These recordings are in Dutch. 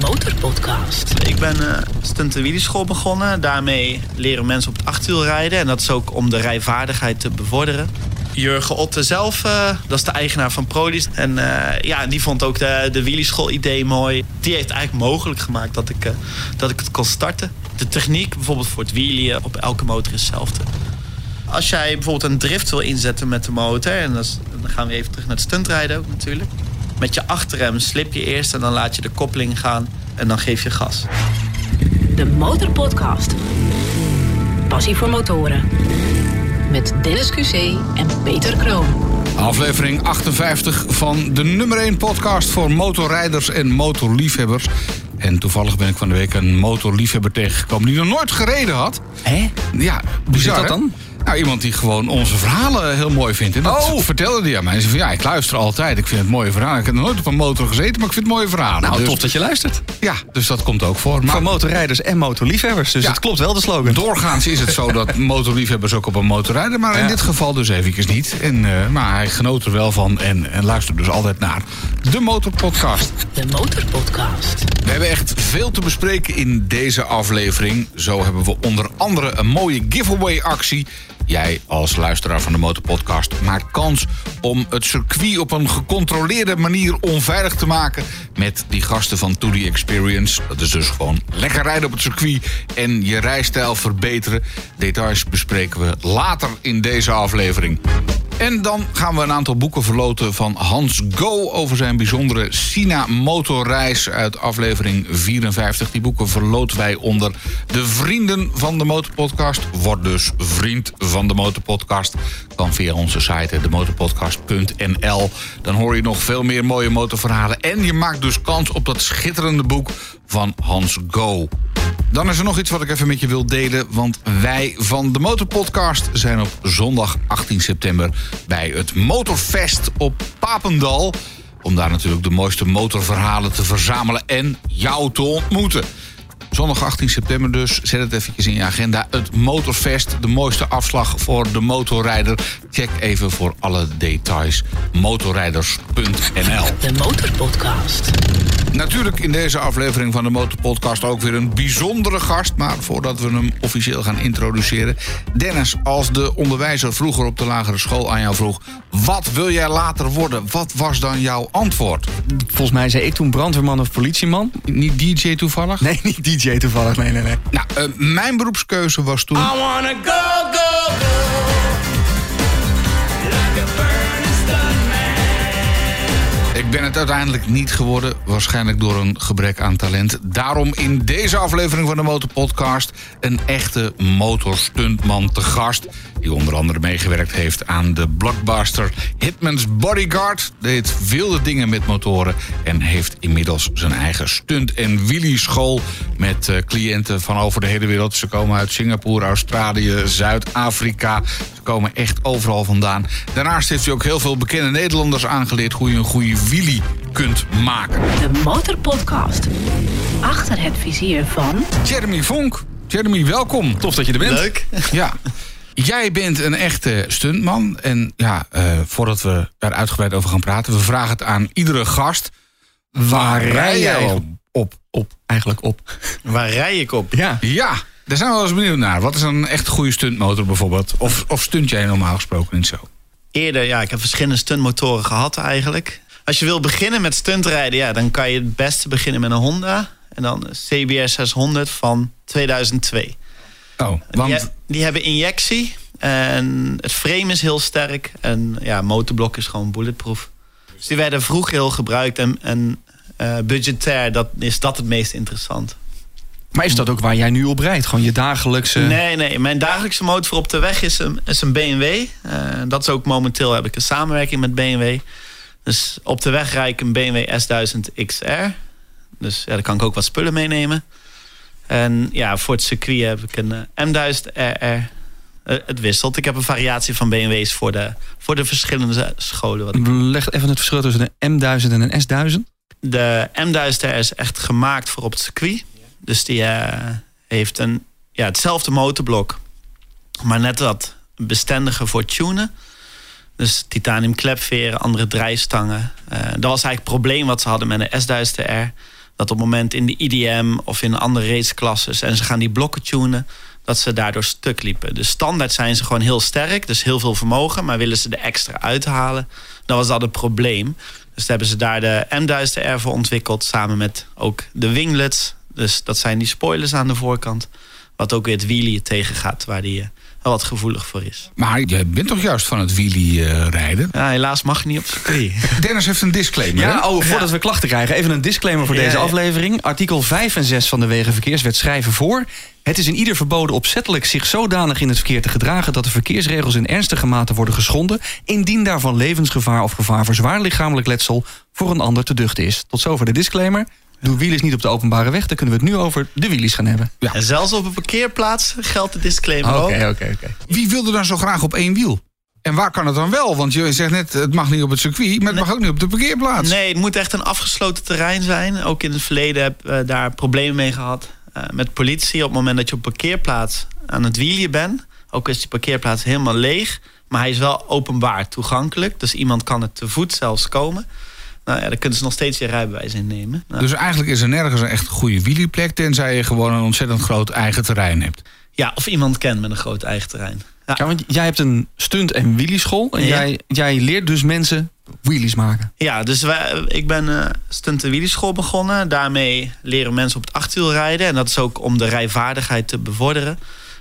Motorpodcast. Ik ben uh, stunt- begonnen. Daarmee leren mensen op het achterwiel rijden. En dat is ook om de rijvaardigheid te bevorderen. Jurgen Otte zelf, uh, dat is de eigenaar van Prodis. En uh, ja, die vond ook de, de wheelieschool-idee mooi. Die heeft eigenlijk mogelijk gemaakt dat ik, dat ik het kon starten. De techniek, bijvoorbeeld voor het wheelien, op elke motor is hetzelfde. Als jij bijvoorbeeld een drift wil inzetten met de motor... en dan gaan we even terug naar het stuntrijden ook natuurlijk... Met je achterrem slip je eerst en dan laat je de koppeling gaan en dan geef je gas. De Motorpodcast. Passie voor motoren. Met Dennis QC en Peter Kroon. Aflevering 58 van de nummer 1 podcast voor motorrijders en motorliefhebbers. En toevallig ben ik van de week een motorliefhebber tegengekomen die nog nooit gereden had. Hé? Ja, Hoe zit dat dan? Nou, iemand die gewoon onze verhalen heel mooi vindt. En dat oh. vertelde hij aan mij. Hij zei van, ja, ik luister altijd. Ik vind het mooie verhalen. Ik heb nog nooit op een motor gezeten, maar ik vind het mooie verhalen. Nou, dus, tof dat je luistert. Ja, dus dat komt ook voor. Maar, Van motorrijders en motorliefhebbers. Dus Ja. het klopt wel, de slogan. Doorgaans is het zo dat motorliefhebbers ook op een motor rijden. Maar in dit geval dus eventjes niet. En, eh, maar hij genoot er wel van en, en luistert dus altijd naar de Motorpodcast. De Motorpodcast. We hebben echt veel te bespreken in deze aflevering. Zo hebben we onder andere een mooie giveaway actie. Jij als luisteraar van de Motorpodcast maakt kans om het circuit op een gecontroleerde manier onveilig te maken met die gasten van To The Experience. Dat is dus gewoon lekker rijden op het circuit en je rijstijl verbeteren. Details bespreken we later in deze aflevering. En dan gaan we een aantal boeken verloten van Hans Go over zijn bijzondere Sina motorreis uit aflevering 54. Die boeken verloten wij onder de vrienden van de Motorpodcast. Word dus vriend van de Motorpodcast. Kan via onze site demotorpodcast.nl. Dan hoor je nog veel meer mooie motorverhalen. En je maakt dus kans op dat schitterende boek van Hans Go. Dan is er nog iets wat ik even met je wil delen. Want wij van de Motorpodcast zijn op zondag 18 september bij het Motorfest op Papendal. Om daar natuurlijk de mooiste motorverhalen te verzamelen en jou te ontmoeten. Zondag 18 september dus. Zet het eventjes in je agenda. Het Motorfest, de mooiste afslag voor de motorrijder. Check even voor alle details motorrijders.nl. De Motorpodcast. Natuurlijk in deze aflevering van de Motorpodcast ook weer een bijzondere gast. Maar voordat we hem officieel gaan introduceren. Dennis, als de onderwijzer vroeger op de lagere school aan jou vroeg... wat wil jij later worden? Wat was dan jouw antwoord? Volgens mij zei ik toen brandweerman of politieman. Niet DJ toevallig? Nee, niet DJ toevallig. Nee, nee, nee. Nou, eh, mijn beroepskeuze was toen... wanna go, go, go. Ik ben het uiteindelijk niet geworden, waarschijnlijk door een gebrek aan talent. Daarom in deze aflevering van de Motorpodcast een echte motorstuntman te gast. Die onder andere meegewerkt heeft aan de blockbuster Hitman's Bodyguard. Deed wilde dingen met motoren en heeft inmiddels zijn eigen stunt- en wheelieschool met eh, cliënten van over de hele wereld. Ze komen uit Singapore, Australië, Zuid-Afrika. Ze komen echt overal vandaan. Daarnaast heeft hij ook heel veel bekende Nederlanders aangeleerd hoe je een goede wheelie kunt maken. De Motorpodcast. Achter het vizier van... Jeremy Vonk. Jeremy, welkom. Tof dat je er bent. Leuk. Ja. Jij bent een echte stuntman. En ja, eh, voordat we daar uitgebreid over gaan praten, we vragen het aan iedere gast. Waar rij jij op? Op, op, eigenlijk op. Waar rij ik op? Ja. Ja, daar zijn we wel eens benieuwd naar. Wat is een echt goede stuntmotor bijvoorbeeld? Of, of stunt jij normaal gesproken niet zo? Eerder, ja, ik heb verschillende stuntmotoren gehad eigenlijk. Als je wil beginnen met stuntrijden, ja, dan kan je het beste beginnen met een Honda. En dan een CBR 600 van 2002. Oh, Die, want die hebben injectie. En het frame is heel sterk. En ja, motorblok is gewoon bulletproof. Dus die werden vroeg heel gebruikt. En, en eh, budgetair, dat, is dat het meest interessant. Maar is dat ook waar jij nu op rijdt? Gewoon je dagelijkse... Nee, nee. Mijn dagelijkse motor op de weg is een, is een BMW. Eh, dat is ook momenteel heb ik een samenwerking met BMW. Dus op de weg rijd ik een BMW S1000 XR. Dus ja, daar kan ik ook wat spullen meenemen. En ja, voor het circuit heb ik een eh, M1000 RR. Eh, het wisselt. Ik heb een variatie van BMW's voor de, voor de verschillende scholen. Wat ik Leg even het verschil tussen een M1000 en een S1000. De M1000R is echt gemaakt voor op het circuit. Dus die eh, heeft een, ja, hetzelfde motorblok. Maar net wat bestendiger voor tunen. Dus titanium klepveren, andere draaistangen. Eh, dat was eigenlijk het probleem wat ze hadden met de S1000R. Dat op het moment in de IDM of in andere raceklasses... en ze gaan die blokken tunen, dat ze daardoor stuk liepen. Dus standaard zijn ze gewoon heel sterk, dus heel veel vermogen... maar willen ze er extra uithalen, dan was dat het probleem. Dus hebben ze daar de M1000R voor ontwikkeld... samen met ook de winglets. Dus dat zijn die spoilers aan de voorkant... wat ook weer het wheelie tegengaat, waar die... eh, wel wat gevoelig voor is. Maar jij bent toch juist van het wheelie eh, rijden? Ja, helaas mag je niet op circuit. Dennis heeft een disclaimer. hè? Ja, oh, voordat we klachten krijgen, even een disclaimer voor Ja, deze aflevering. Artikel 5 en 6 van de Wegenverkeerswet schrijven voor. Het is in ieder verboden opzettelijk zich zodanig in het verkeer te gedragen dat de verkeersregels in ernstige mate worden geschonden, indien daarvan levensgevaar of gevaar voor zwaar lichamelijk letsel voor een ander te duchten is. Tot zover de disclaimer. Doe wielies niet op de openbare weg, dan kunnen we het nu over de wielies gaan hebben. En zelfs op een parkeerplaats geldt de disclaimer Oké, ook. oké, oké. Wie wilde dan zo graag op één wiel? En waar kan het dan wel? Want je zegt net, het mag niet op het circuit, maar het mag ook niet op de parkeerplaats. Nee, het moet echt een afgesloten terrein zijn. Ook in het verleden heb ik daar problemen mee gehad. eh, met politie op het moment dat je op parkeerplaats aan het wielen bent. Ook is die parkeerplaats helemaal leeg. Maar hij is wel openbaar toegankelijk. Dus iemand kan er te voet zelfs komen. Nou ja, dan kunnen ze nog steeds je rijbewijs innemen. Nou, Dus eigenlijk is er nergens een echt goede wielerplek, tenzij je gewoon een ontzettend groot eigen terrein hebt. ja, of iemand kent met een groot eigen terrein. Ja. Ja, want jij hebt een stunt- en wheelieschool. En Ja. jij, jij leert dus mensen wheelies maken. Ja, dus wij, ik ben eh stunt- en wielerschool begonnen. Daarmee leren mensen op het achterwiel rijden. En dat is ook om de rijvaardigheid te bevorderen.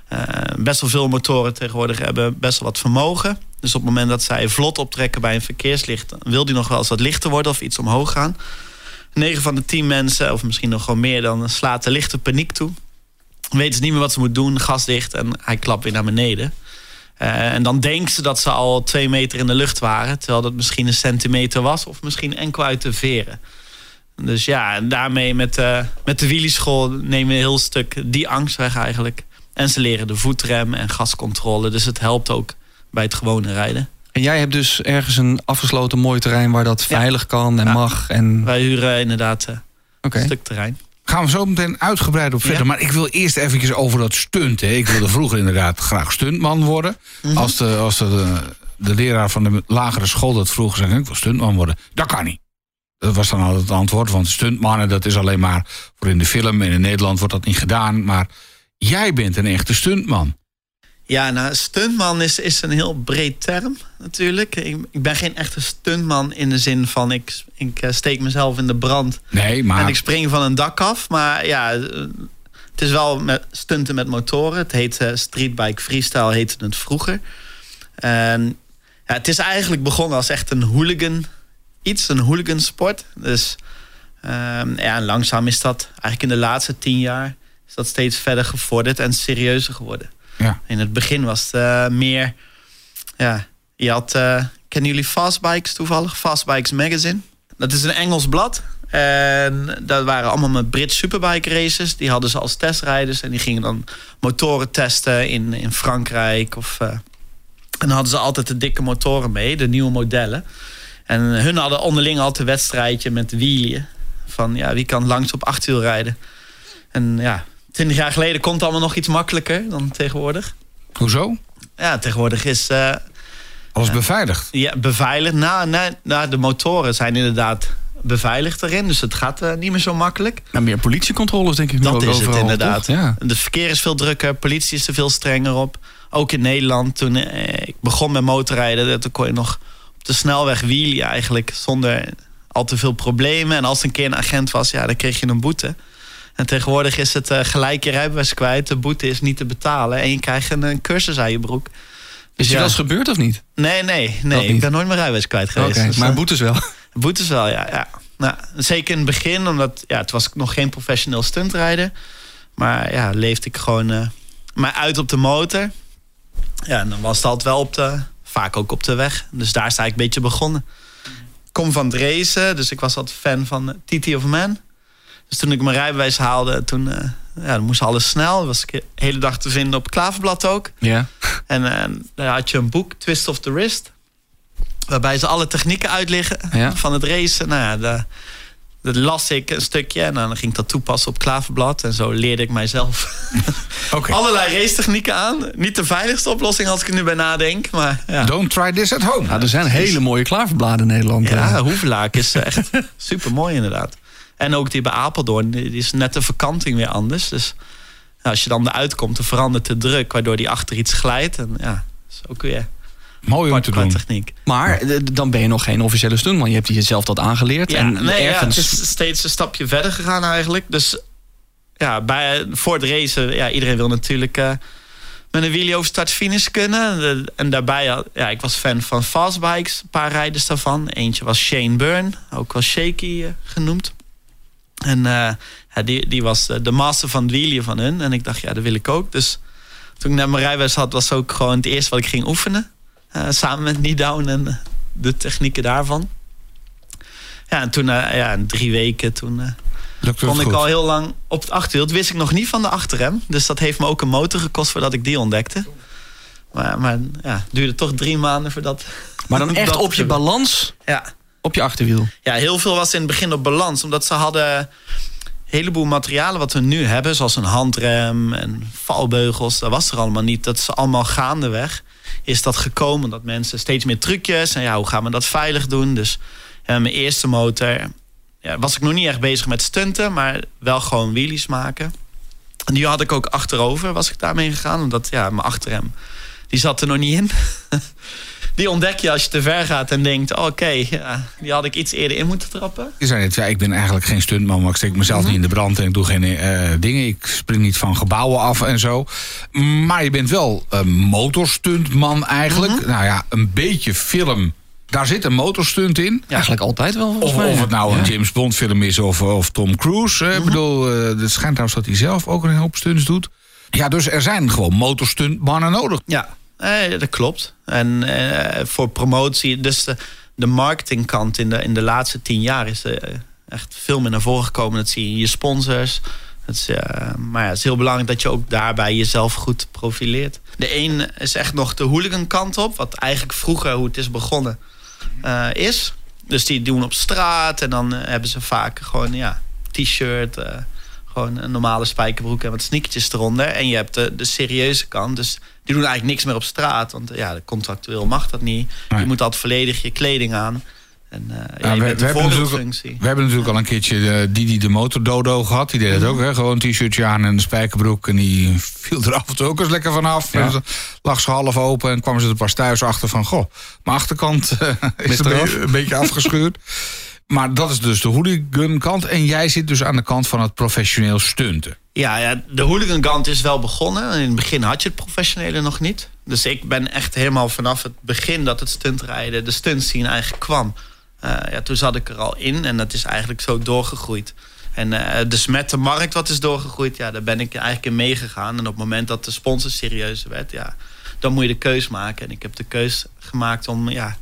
Eh, best wel veel motoren tegenwoordig hebben best wel wat vermogen. Dus op het moment dat zij vlot optrekken bij een verkeerslicht... wil die nog wel eens wat lichter worden of iets omhoog gaan. 9 van de 10 mensen, of misschien nog gewoon meer... dan slaat de lichte paniek toe. Weten ze niet meer wat ze moeten doen, gas dicht... en hij klapt weer naar beneden. Eh, en dan denken ze dat ze al twee meter in de lucht waren. Terwijl dat misschien een centimeter was. Of misschien enkel uit de veren. Dus ja, daarmee met, eh, met de wielieschool nemen we een heel stuk die angst weg eigenlijk. En ze leren de voetrem en gascontrole. Dus het helpt ook bij het gewone rijden. En jij hebt dus ergens een afgesloten mooi terrein waar dat Ja. veilig kan en Ja. mag. En... Wij huren inderdaad eh, een stuk terrein. Gaan we zo meteen uitgebreid op verder. Ja. Maar ik wil eerst eventjes over dat stunt. Hè. Ik wilde vroeger inderdaad graag stuntman worden. Mhm. Als, de, als de, de leraar van de lagere school dat vroeg, zei ik, ik wil stuntman worden. Dat kan niet. Dat was dan altijd het antwoord. Want stuntmannen, dat is alleen maar voor in de film. En in Nederland wordt dat niet gedaan. Maar jij bent een echte stuntman. Ja, nou, stuntman is, is een heel breed term natuurlijk. Ik, ik ben geen echte stuntman in de zin van ik, ik eh, steek mezelf in de brand Nee, maar... En ik spring van een dak af. Maar ja, eh, het is wel met stunten met motoren. Het heet eh, streetbike freestyle, heette het vroeger. En ja, het is eigenlijk begonnen als echt een hooligan iets, een hooligan sport. Dus ehm, ja, langzaam is dat eigenlijk in de laatste tien jaar is dat steeds verder gevorderd en serieuzer geworden. Ja. In het begin was het eh, meer, ja, je had, eh, kennen jullie Fastbikes toevallig? Fastbikes Magazine. Dat is een Engels blad. En dat waren allemaal met Brit Superbike races. Die hadden ze als testrijders. En die gingen dan motoren testen in, in Frankrijk. Of, eh, en dan hadden ze altijd de dikke motoren mee, de nieuwe modellen. En hun hadden onderling altijd een wedstrijdje met wielen. Van ja, wie kan langs op achtwiel rijden. En ja, twintig jaar geleden kon het allemaal nog iets makkelijker dan tegenwoordig. Hoezo? Ja, tegenwoordig is eh, Alles beveiligd. ja, beveiligd. Nou, nou, de motoren zijn inderdaad beveiligd erin. Dus het gaat eh, niet meer zo makkelijk. Nou, meer politiecontroles denk ik nu Dat is het inderdaad. toch? Ja. Het verkeer is veel drukker, politie is er veel strenger op. Ook in Nederland, toen eh, ik begon met motorrijden... toen kon je nog op de snelweg wielen eigenlijk... zonder al te veel problemen. En als er een keer een agent was, ja, dan kreeg je een boete. En tegenwoordig is het eh, gelijk je rijbewijs kwijt. De boete is niet te betalen. En je krijgt een, een cursus aan je broek. Is Dus die ja. wel eens gebeurd of niet? Nee, nee, nee. Ik ben nooit mijn rijbewijs kwijt geweest. Dus, maar eh, boetes wel. Boetes wel, ja. ja. Nou, zeker in het begin, omdat ja, het was nog geen professioneel stuntrijder. Maar ja, leefde ik gewoon eh maar uit op de motor. Ja, en dan was het altijd wel op de, vaak ook op de weg. Dus daar sta ik een beetje begonnen. Ik kom van het racen, dus ik was altijd fan van TT of Man. Dus toen ik mijn rijbewijs haalde, toen eh, ja, dan moest alles snel. was ik de hele dag te vinden op het klaverblad ook. Ja. En eh, daar had je een boek, Twist of the Wrist. Waarbij ze alle technieken uitleggen Ja. van het racen. Nou ja, dat las ik een stukje en dan ging ik dat toepassen op klaverblad. En zo leerde ik mijzelf Oké. allerlei racetechnieken aan. Niet de veiligste oplossing als ik er nu bij nadenk. Maar ja, Don't try this at home. Nou, er zijn hele mooie klaverbladen in Nederland. ja eh. hoevelaak is echt super mooi inderdaad. En ook die bij Apeldoorn, die is net de verkanting weer anders. Dus ja, als je dan eruit komt, dan verandert de druk, waardoor die achter iets glijdt. En ja, dat is ook weer Mooi om te doen. techniek. Maar eh, dan ben je nog geen officiële stuntman. Je hebt jezelf dat aangeleerd. Ja, en nee, ja, ergens... het is steeds een stapje verder gegaan eigenlijk. Dus ja, bij, voor het racen, ja, iedereen wil natuurlijk eh, met een wheelie over start-finish kunnen. De- En daarbij, ja, ik was fan van fastbikes, een paar rijders daarvan. Eentje was Shane Byrne, ook wel Shaky eh, genoemd. En eh, die, die was eh, de master van het wheelie van hun. En ik dacht, ja, dat wil ik ook. Dus toen ik net mijn rijbewijs had, was ook gewoon het eerste wat ik ging oefenen. Eh, samen met Niedown en de technieken daarvan. Ja, en toen, eh, ja, in drie weken, toen het kon ik goed? al heel lang op het achterwiel. Dat wist ik nog niet van de achterrem. Dus dat heeft me ook een motor gekost voordat ik die ontdekte. Maar, maar ja, het duurde toch drie maanden voordat... Maar dan echt op je balans, Ja. Op je achterwiel. ja, heel veel was in het begin op balans. Omdat ze hadden een heleboel materialen wat we nu hebben. Zoals een handrem en valbeugels. Dat was er allemaal niet. Dat is allemaal gaandeweg. Is dat gekomen dat mensen steeds meer trucjes. En ja, hoe gaan we dat veilig doen? Dus ja, mijn eerste motor ja, was ik nog niet echt bezig met stunten. Maar wel gewoon wheelies maken. En die had ik ook achterover. Was ik daarmee gegaan. Omdat ja, mijn achterrem die zat er nog niet in. Die ontdek je als je te ver gaat en denkt... oké, ja, die had ik iets eerder in moeten trappen. Je zei net, ja, ik ben eigenlijk geen stuntman, maar ik steek mezelf Mhm. niet in de brand en ik doe geen eh, dingen. Ik spring niet van gebouwen af en zo. Maar je bent wel een motorstuntman eigenlijk. Mhm. Nou ja, een beetje film. Daar zit een motorstunt in. Eigenlijk altijd wel, Of, mij. of het nou een Ja. James Bond film is of, of Tom Cruise. Mhm. Ik bedoel, eh, het schijnt trouwens dat hij zelf ook een hoop stunts doet. Ja, dus er zijn gewoon motorstuntmannen nodig. Ja, eh, dat klopt. En eh, voor promotie, dus de, marketingkant in de, in de laatste tien jaar is eh, echt veel meer naar voren gekomen. Dat zie je in je sponsors. Is, eh, maar ja, het is heel belangrijk dat je ook daarbij jezelf goed profileert. De een is echt nog de hooligan kant op, wat eigenlijk vroeger, hoe het is begonnen, eh, is. Dus die doen op straat en dan hebben ze vaak gewoon ja, t-shirt, gewoon een normale spijkerbroek en wat sneakertjes eronder. En je hebt de, de serieuze kant, dus die doen eigenlijk niks meer op straat. Want ja, contractueel mag dat niet. Nee. Je moet altijd volledig je kleding aan. En eh, ja, we, een hebben we hebben natuurlijk al een keertje eh, Didi de motordodo gehad. Die deed het ook, hè? gewoon een t-shirtje aan en een spijkerbroek. En die viel er af en toe ook eens lekker vanaf. Ja. En ze lag ze half open en kwam ze er pas thuis achter van... goh, mijn achterkant eh, is een eraf. beetje, een beetje afgeschuurd. Maar dat is dus de hooligan kant. En jij zit dus aan de kant van het professioneel stunten. Ja, ja, de hooligan kant is wel begonnen. In het begin had je het professionele nog niet. Dus ik ben echt helemaal vanaf het begin dat het stuntrijden, de stuntscene eigenlijk kwam. eh, ja, toen zat ik er al in en dat is eigenlijk zo doorgegroeid. En eh, dus met de markt wat is doorgegroeid, ja, daar ben ik eigenlijk in meegegaan. En op het moment dat de sponsor serieus werd, ja, dan moet je de keus maken. En ik heb de keus gemaakt om, ja,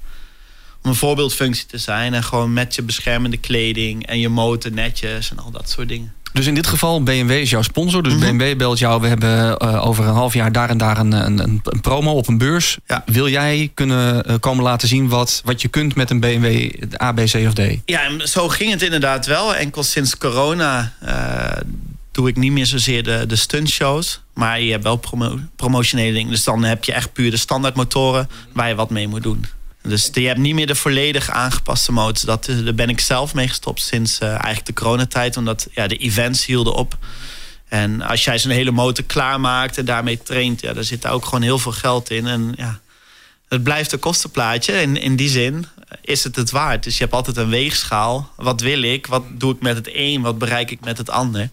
om een voorbeeldfunctie te zijn. En gewoon met je beschermende kleding en je motor netjes en al dat soort dingen. Dus in dit geval, BMW is jouw sponsor. Dus Mhm. BMW belt jou. We hebben eh, over een half jaar daar en daar een, een, een, promo op een beurs. Ja. Wil jij kunnen eh, komen laten zien wat, wat je kunt met een BMW A, B, C of D? Ja, en zo ging het inderdaad wel. Enkel sinds corona eh, doe ik niet meer zozeer de, de stuntshows. Maar je hebt wel promo promotionele dingen. Dus dan heb je echt puur de standaardmotoren waar je wat mee moet doen. Dus je hebt niet meer de volledig aangepaste motors. Dat, daar ben ik zelf mee gestopt sinds eh, eigenlijk de coronatijd. Omdat ja, de events hielden op. En als jij zo'n hele motor klaarmaakt en daarmee traint... Ja, daar zit daar ook gewoon heel veel geld in. En ja, het blijft een kostenplaatje. En in die zin is het het waard. Dus je hebt altijd een weegschaal. Wat wil ik? Wat doe ik met het een? Wat bereik ik met het ander?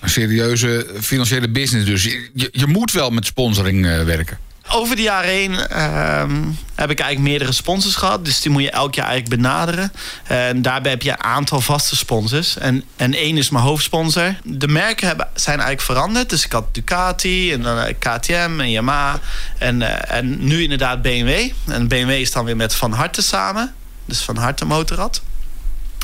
Een serieuze financiële business dus. Je, je, je moet wel met sponsoring eh, werken. Over de jaren heen ehm, heb ik eigenlijk meerdere sponsors gehad. Dus die moet je elk jaar eigenlijk benaderen. En daarbij heb je een aantal vaste sponsors. En, en één is mijn hoofdsponsor. De merken hebben, zijn eigenlijk veranderd. Dus ik had Ducati en dan eh, KTM en Yamaha. En, eh, en nu inderdaad BMW. En BMW is dan weer met Van Harte samen. Dus Van Harte Motorrad.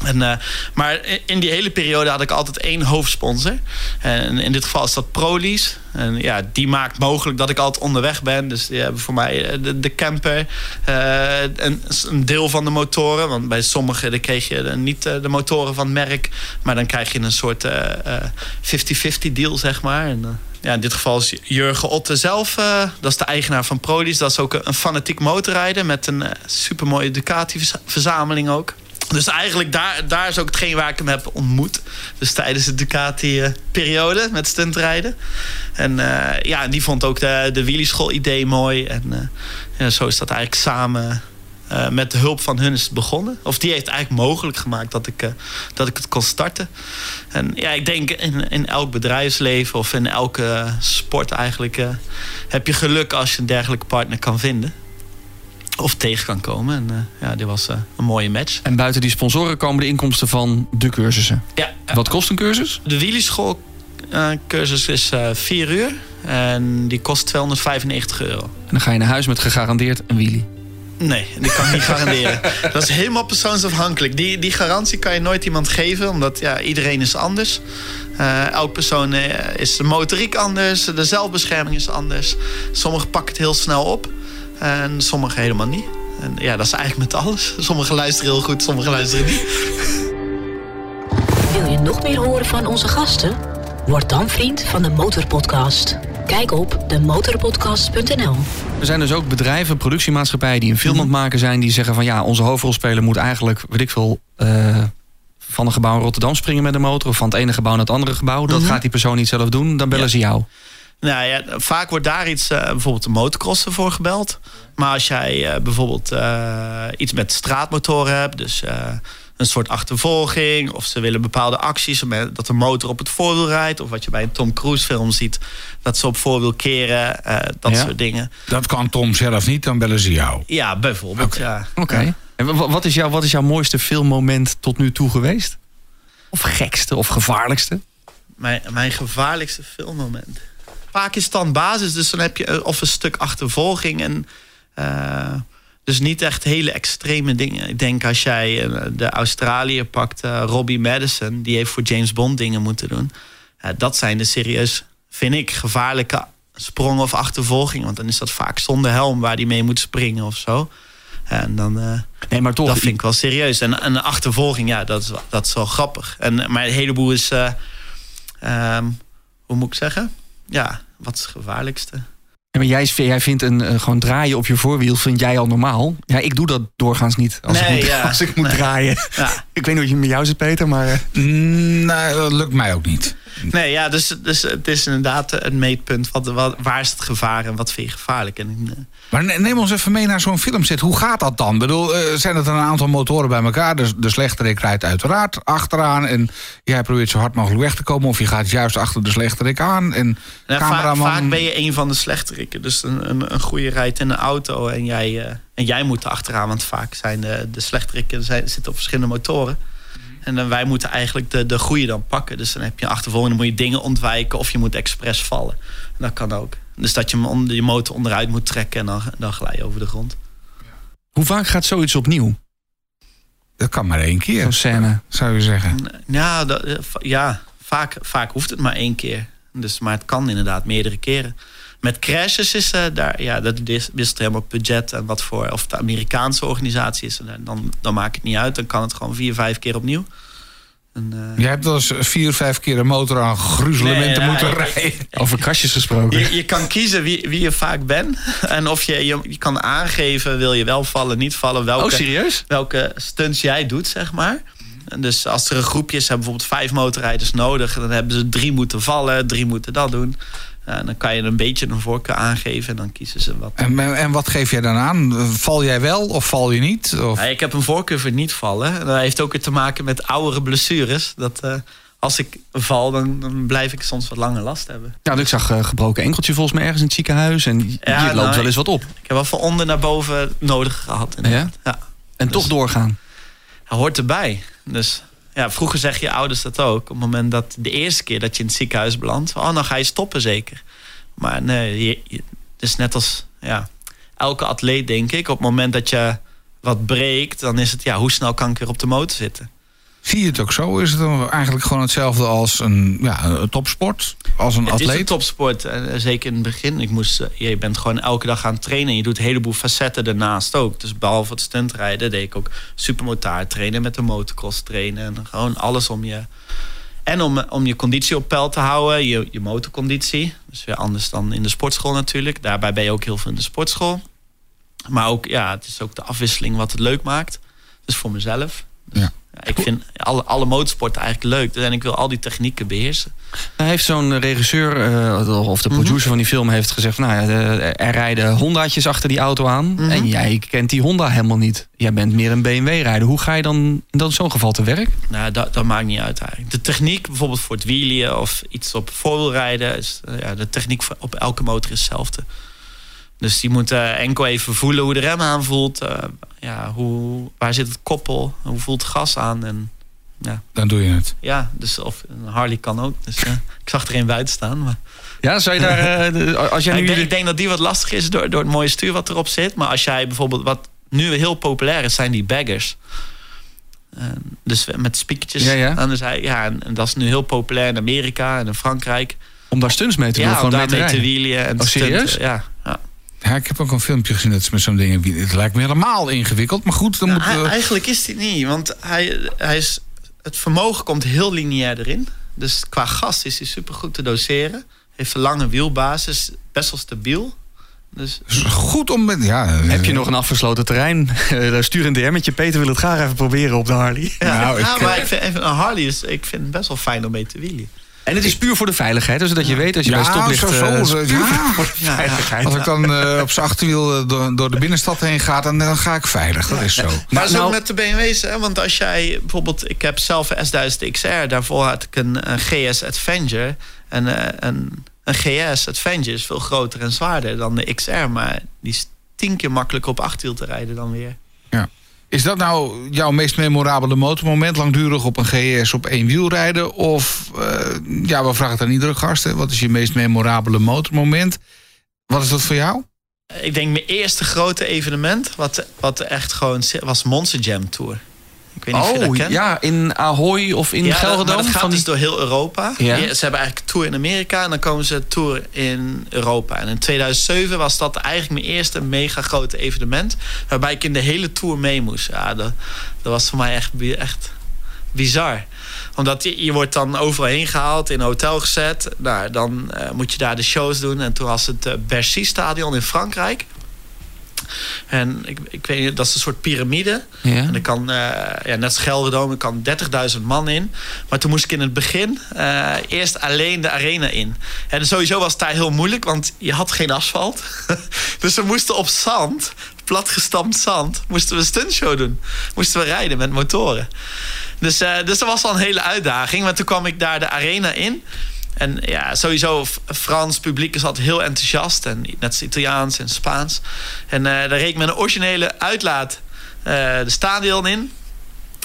En, eh, maar in- die hele periode had ik altijd één hoofdsponsor. En in dit geval is dat Prolease. En ja, die maakt mogelijk dat ik altijd onderweg ben. Dus die hebben voor mij eh, de, de camper. eh, een, een deel van de motoren. Want bij sommigen dan kreeg je niet de motoren van het merk. Maar dan krijg je een soort eh, eh, 50-50 deal, zeg maar. En, ja, in dit geval is Jurgen Otte zelf, dat is de eigenaar van Prodies. Dat is ook een, fanatiek motorrijder met een super supermooie Ducati-verzameling ook. Dus eigenlijk daar, daar is ook hetgeen waar ik hem heb ontmoet. Dus tijdens de Ducati-periode met stuntrijden. En eh, ja, die vond ook de, de wielieschool-idee mooi. En eh, ja, zo is dat eigenlijk samen eh, met de hulp van hun is het begonnen. Of die heeft eigenlijk mogelijk gemaakt dat ik, dat ik het kon starten. En ja, ik denk in, in elk bedrijfsleven of in elke sport eigenlijk... heb je geluk als je een dergelijke partner kan vinden. Of tegen kan komen. En eh, ja, dit was eh, een mooie match. En buiten die sponsoren komen de inkomsten van de cursussen. Ja, Wat kost een cursus? De wielieschool eh, cursus is eh 4 uur. En die kost 295 euro. En dan ga je naar huis met gegarandeerd een wheelie. Nee, die kan ik niet garanderen. Dat is helemaal persoonsafhankelijk. Die, die garantie kan je nooit iemand geven, omdat ja, iedereen is anders. Eh elk persoon is de motoriek anders, de zelfbescherming is anders. Sommigen pakken het heel snel op en sommigen helemaal niet. En ja, dat is eigenlijk met alles. Sommigen luisteren heel goed, sommigen luisteren niet. Wil je nog meer horen van onze gasten? Word dan vriend van de Motorpodcast. Kijk op demotorpodcast.nl. Er zijn dus ook bedrijven, productiemaatschappijen die een film aan het maken zijn. Die zeggen van ja, onze hoofdrolspeler moet eigenlijk, weet ik veel, eh, van een gebouw in Rotterdam springen met een motor. Of van het ene gebouw naar het andere gebouw. Dat Mhm. gaat die persoon niet zelf doen. Dan bellen Ja. ze jou. Nou ja, vaak wordt daar iets, eh, bijvoorbeeld de motocrossen voor gebeld. Maar als jij eh, bijvoorbeeld eh, iets met straatmotoren hebt, dus eh, een soort achtervolging, of ze willen bepaalde acties, dat de motor op het voorwiel rijdt, of wat je bij een Tom Cruise film ziet, dat ze op voorwiel keren, eh, dat Ja. soort dingen. Dat kan Tom zelf niet, dan bellen ze jou. Ja, bijvoorbeeld. Ja. Oké. En wa- wat is, jouw, wat is jouw mooiste filmmoment tot nu toe geweest? Of gekste of gevaarlijkste? Mijn, mijn gevaarlijkste filmmoment. Vaak is het dan basis, dus dan heb je eh, of een stuk achtervolging. En, eh, dus niet echt hele extreme dingen. Ik denk als jij eh, de Australiër pakt, Robbie Madison, die heeft voor James Bond dingen moeten doen. Dat zijn de serieus, vind ik, gevaarlijke sprongen of achtervolgingen. Want dan is dat vaak zonder helm waar die mee moet springen of zo. En dan, Nee, maar toch. dat vind ik wel serieus. En een achtervolging, ja, dat is, wel- dat is wel grappig. En, maar een heleboel is, eh, ehm, hoe moet ik zeggen? Ja, wat is het gevaarlijkste? Ja, maar jij, jij vindt een eh, gewoon draaien op je voorwiel, vind jij al normaal? Ja, ik doe dat doorgaans niet. Als ik moet, ja. als ik moet Nee. draaien. Ja. Ik weet niet of je met jou zit, Peter, maar... eh, Mm, Nee, dat lukt mij ook niet. Nee, ja, dus, dus het is inderdaad een meetpunt. Wat, wat, waar is het gevaar en wat vind je gevaarlijk? En, eh, Maar ne- neem ons even mee naar zo'n filmset. Hoe gaat dat dan? Ik bedoel, eh, zijn het een aantal motoren bij elkaar? De, de slechterik rijdt uiteraard achteraan. En jij probeert zo hard mogelijk weg te komen. Of je gaat juist achter de slechterik aan. En nou, vaak, cameraman... vaak ben je een van de slechterikken. Dus een, een, een goede rijdt in een auto en jij, eh, en jij moet er achteraan. Want vaak zijn de, de slechterikken zijn, zitten op verschillende motoren. En dan, wij moeten eigenlijk de, de goede dan pakken. Dus dan heb je een achtervolging, dan moet je dingen ontwijken of je moet expres vallen. En dat kan ook. Dus dat je je motor onderuit moet trekken en dan, dan glij je over de grond. Hoe vaak gaat zoiets opnieuw? Dat kan maar één keer, Zo'n scène. zou je zeggen. Ja, dat, eh, ja vaak, vaak hoeft het maar één keer. Dus, maar het kan inderdaad meerdere keren. Met crashes is eh, daar, ja, dat wis- wisselt helemaal op budget en wat voor, of het de Amerikaanse organisatie is. En dan- dan, maakt het niet uit. Dan kan het gewoon vier, vijf keer opnieuw. En, eh, Je hebt wel eens vier, vijf keer een motor aan gruzelementen Nee, ja, moeten rijden. Over kastjes gesproken. je, je kan kiezen wie, wie je vaak bent. En of je, je, je kan aangeven, wil je wel vallen, niet vallen. Welke, Oh, serieus? welke stunts jij doet, zeg maar. En dus als er een groepje is, hebben bijvoorbeeld vijf motorrijders nodig. Dan hebben ze drie moeten vallen, drie moeten dat doen. Ja, en dan kan je een beetje een voorkeur aangeven en dan kiezen ze wat. En, en wat geef jij dan aan? Val jij wel of val je niet? Of... Ja, ik heb een voorkeur voor niet vallen. En dat heeft ook weer te maken met oudere blessures. Dat eh, als ik val, dan, dan blijf ik soms wat langer last hebben. Ja, ik zag een gebroken enkeltje volgens mij ergens in het ziekenhuis. En je Ja, loopt nou, wel eens wat op. Ik heb wel van onder naar boven nodig gehad. inderdaad. Ja? En toch doorgaan. Dat hoort erbij. Dus ja, vroeger zeg je ouders dat ook. Op het moment dat de eerste keer dat je in het ziekenhuis belandt, oh, dan ga je stoppen zeker. Maar nee, het is net als ja, elke atleet, denk ik. Op het moment dat je wat breekt, dan is het ja, hoe snel kan ik weer op de motor zitten? Zie je het ook zo? Is het dan eigenlijk gewoon hetzelfde als een, ja, een topsport? Als een Het is een atleet? topsport, en eh, zeker in het begin. Ik moest, eh, je bent gewoon elke dag aan het trainen. En je doet een heleboel facetten daarnaast ook. Dus behalve het stuntrijden deed ik ook supermotaar trainen met de motocross trainen. En gewoon alles om je... En om, om je conditie op peil te houden, je, je motorconditie. Dus weer anders dan in de sportschool natuurlijk. Daarbij ben je ook heel veel in de sportschool. Maar ook, ja, het is ook de afwisseling wat het leuk maakt. Dus voor mezelf. Ja, ik vind alle, alle motorsporten eigenlijk leuk. Dus En ik wil al die technieken beheersen. Hij heeft zo'n regisseur, eh, of de Mhm. producer van die film, heeft gezegd: van, Nou ja, er rijden Hondaatjes achter die auto aan. Mhm. En jij kent die Honda helemaal niet. Jij bent meer een BMW-rijder. Hoe ga je dan in dat- zo'n geval te werk? Nou, dat, dat maakt niet uit eigenlijk. De techniek bijvoorbeeld voor het wielen of iets op voorwielrijden... Is, eh, ja, de techniek op elke motor is hetzelfde. Dus die moet eh, enkel even voelen hoe de rem aanvoelt. eh, ja, hoe, waar zit het koppel? Hoe voelt het gas aan? En Dan doe je het. ja, dus of een Harley kan ook. Dus ja, ik zag er een buiten staan. Maar Ja, zou je daar, eh, als jij Ja, nu ik, denk, de- ik denk dat die wat lastig is door, door het mooie stuur wat erop zit. Maar als jij bijvoorbeeld wat nu heel populair is, zijn die baggers. Eh, dus met speakertjes Ja, ja. aan de zij. Ja, en, en dat is nu heel populair in Amerika en in Frankrijk. om daar stunts mee te doen, Ja, om te daarmee te rijden? wielen en Oh, te stunten. serieus? Ja, ja. Ja, ik heb ook een filmpje gezien dat ze met zo'n ding... Het lijkt me helemaal ingewikkeld, maar goed, dan Nou, moet... hij- eh, eigenlijk is die niet, want hij, hij is, het vermogen komt heel lineair erin. Dus qua gas is hij super goed te doseren. Heeft een lange wielbasis, best wel stabiel. Dus is goed om met... Ja, eh, Heb je nog een afgesloten terrein? Eh, Stuur een DM'tje. Peter wil het graag even proberen op de Harley. ja, Nou, ik, ja, eh, maar ik vind, even een Harley is, ik vind het best wel fijn om mee te wielen. En het is puur voor de veiligheid. Dus zodat je weet als je Ja, bij stoplicht... zo, zo, eh, zo, ja. voor de Ja, veiligheid. Als ik dan eh, op zijn achterwiel eh, door, door de binnenstad heen ga, dan, dan ga ik veilig. Dat is zo. Maar dat is nou- met de BMW's, hè? want als jij bijvoorbeeld... Ik heb zelf een S1000 XR, daarvoor had ik een, een GS Adventure. En eh, een, een GS Adventure is veel groter en zwaarder dan de XR. Maar die is tien keer makkelijker op achtwiel te rijden dan weer. Is dat nou jouw meest memorabele motormoment? Langdurig op een GS op één wiel rijden? Of, eh, ja, we vragen het aan iedere gast. Hè. Wat is je meest memorabele motormoment? Wat is dat voor jou? Ik denk mijn eerste grote evenement, wat, wat echt gewoon was Monster Jam Tour. Ik weet niet of je dat Oh, kent. ja, in Ahoy of in ja, dat, Gelredome. dat gaat van die- dus door heel Europa. Ja. Ze hebben eigenlijk een tour in Amerika en dan komen ze tour in Europa. En in 2007 was dat eigenlijk mijn eerste mega grote evenement. Waarbij ik in de hele tour mee moest. Ja, dat, dat was voor mij echt, echt bizar. Omdat je, je wordt dan overal heen gehaald, in een hotel gezet. Nou, dan eh, moet je daar de shows doen. En toen was het uh, Bercy-stadion in Frankrijk. En ik, ik weet niet, dat is een soort piramide. Ja. En er kan, eh, ja, net als Gelredome, er kan 30.000 man in. Maar toen moest ik in het begin eh, eerst alleen de arena in. En sowieso was het daar heel moeilijk, want je had geen asfalt. dus we moesten op zand, platgestampt zand, moesten we een stuntshow doen. Moesten we rijden met motoren. Dus, eh, dus dat was al een hele uitdaging. Maar toen kwam ik daar de arena in. En ja, sowieso Frans publiek is altijd heel enthousiast. En net als Italiaans en Spaans. En eh daar reed ik met een originele uitlaat eh, de stadion in.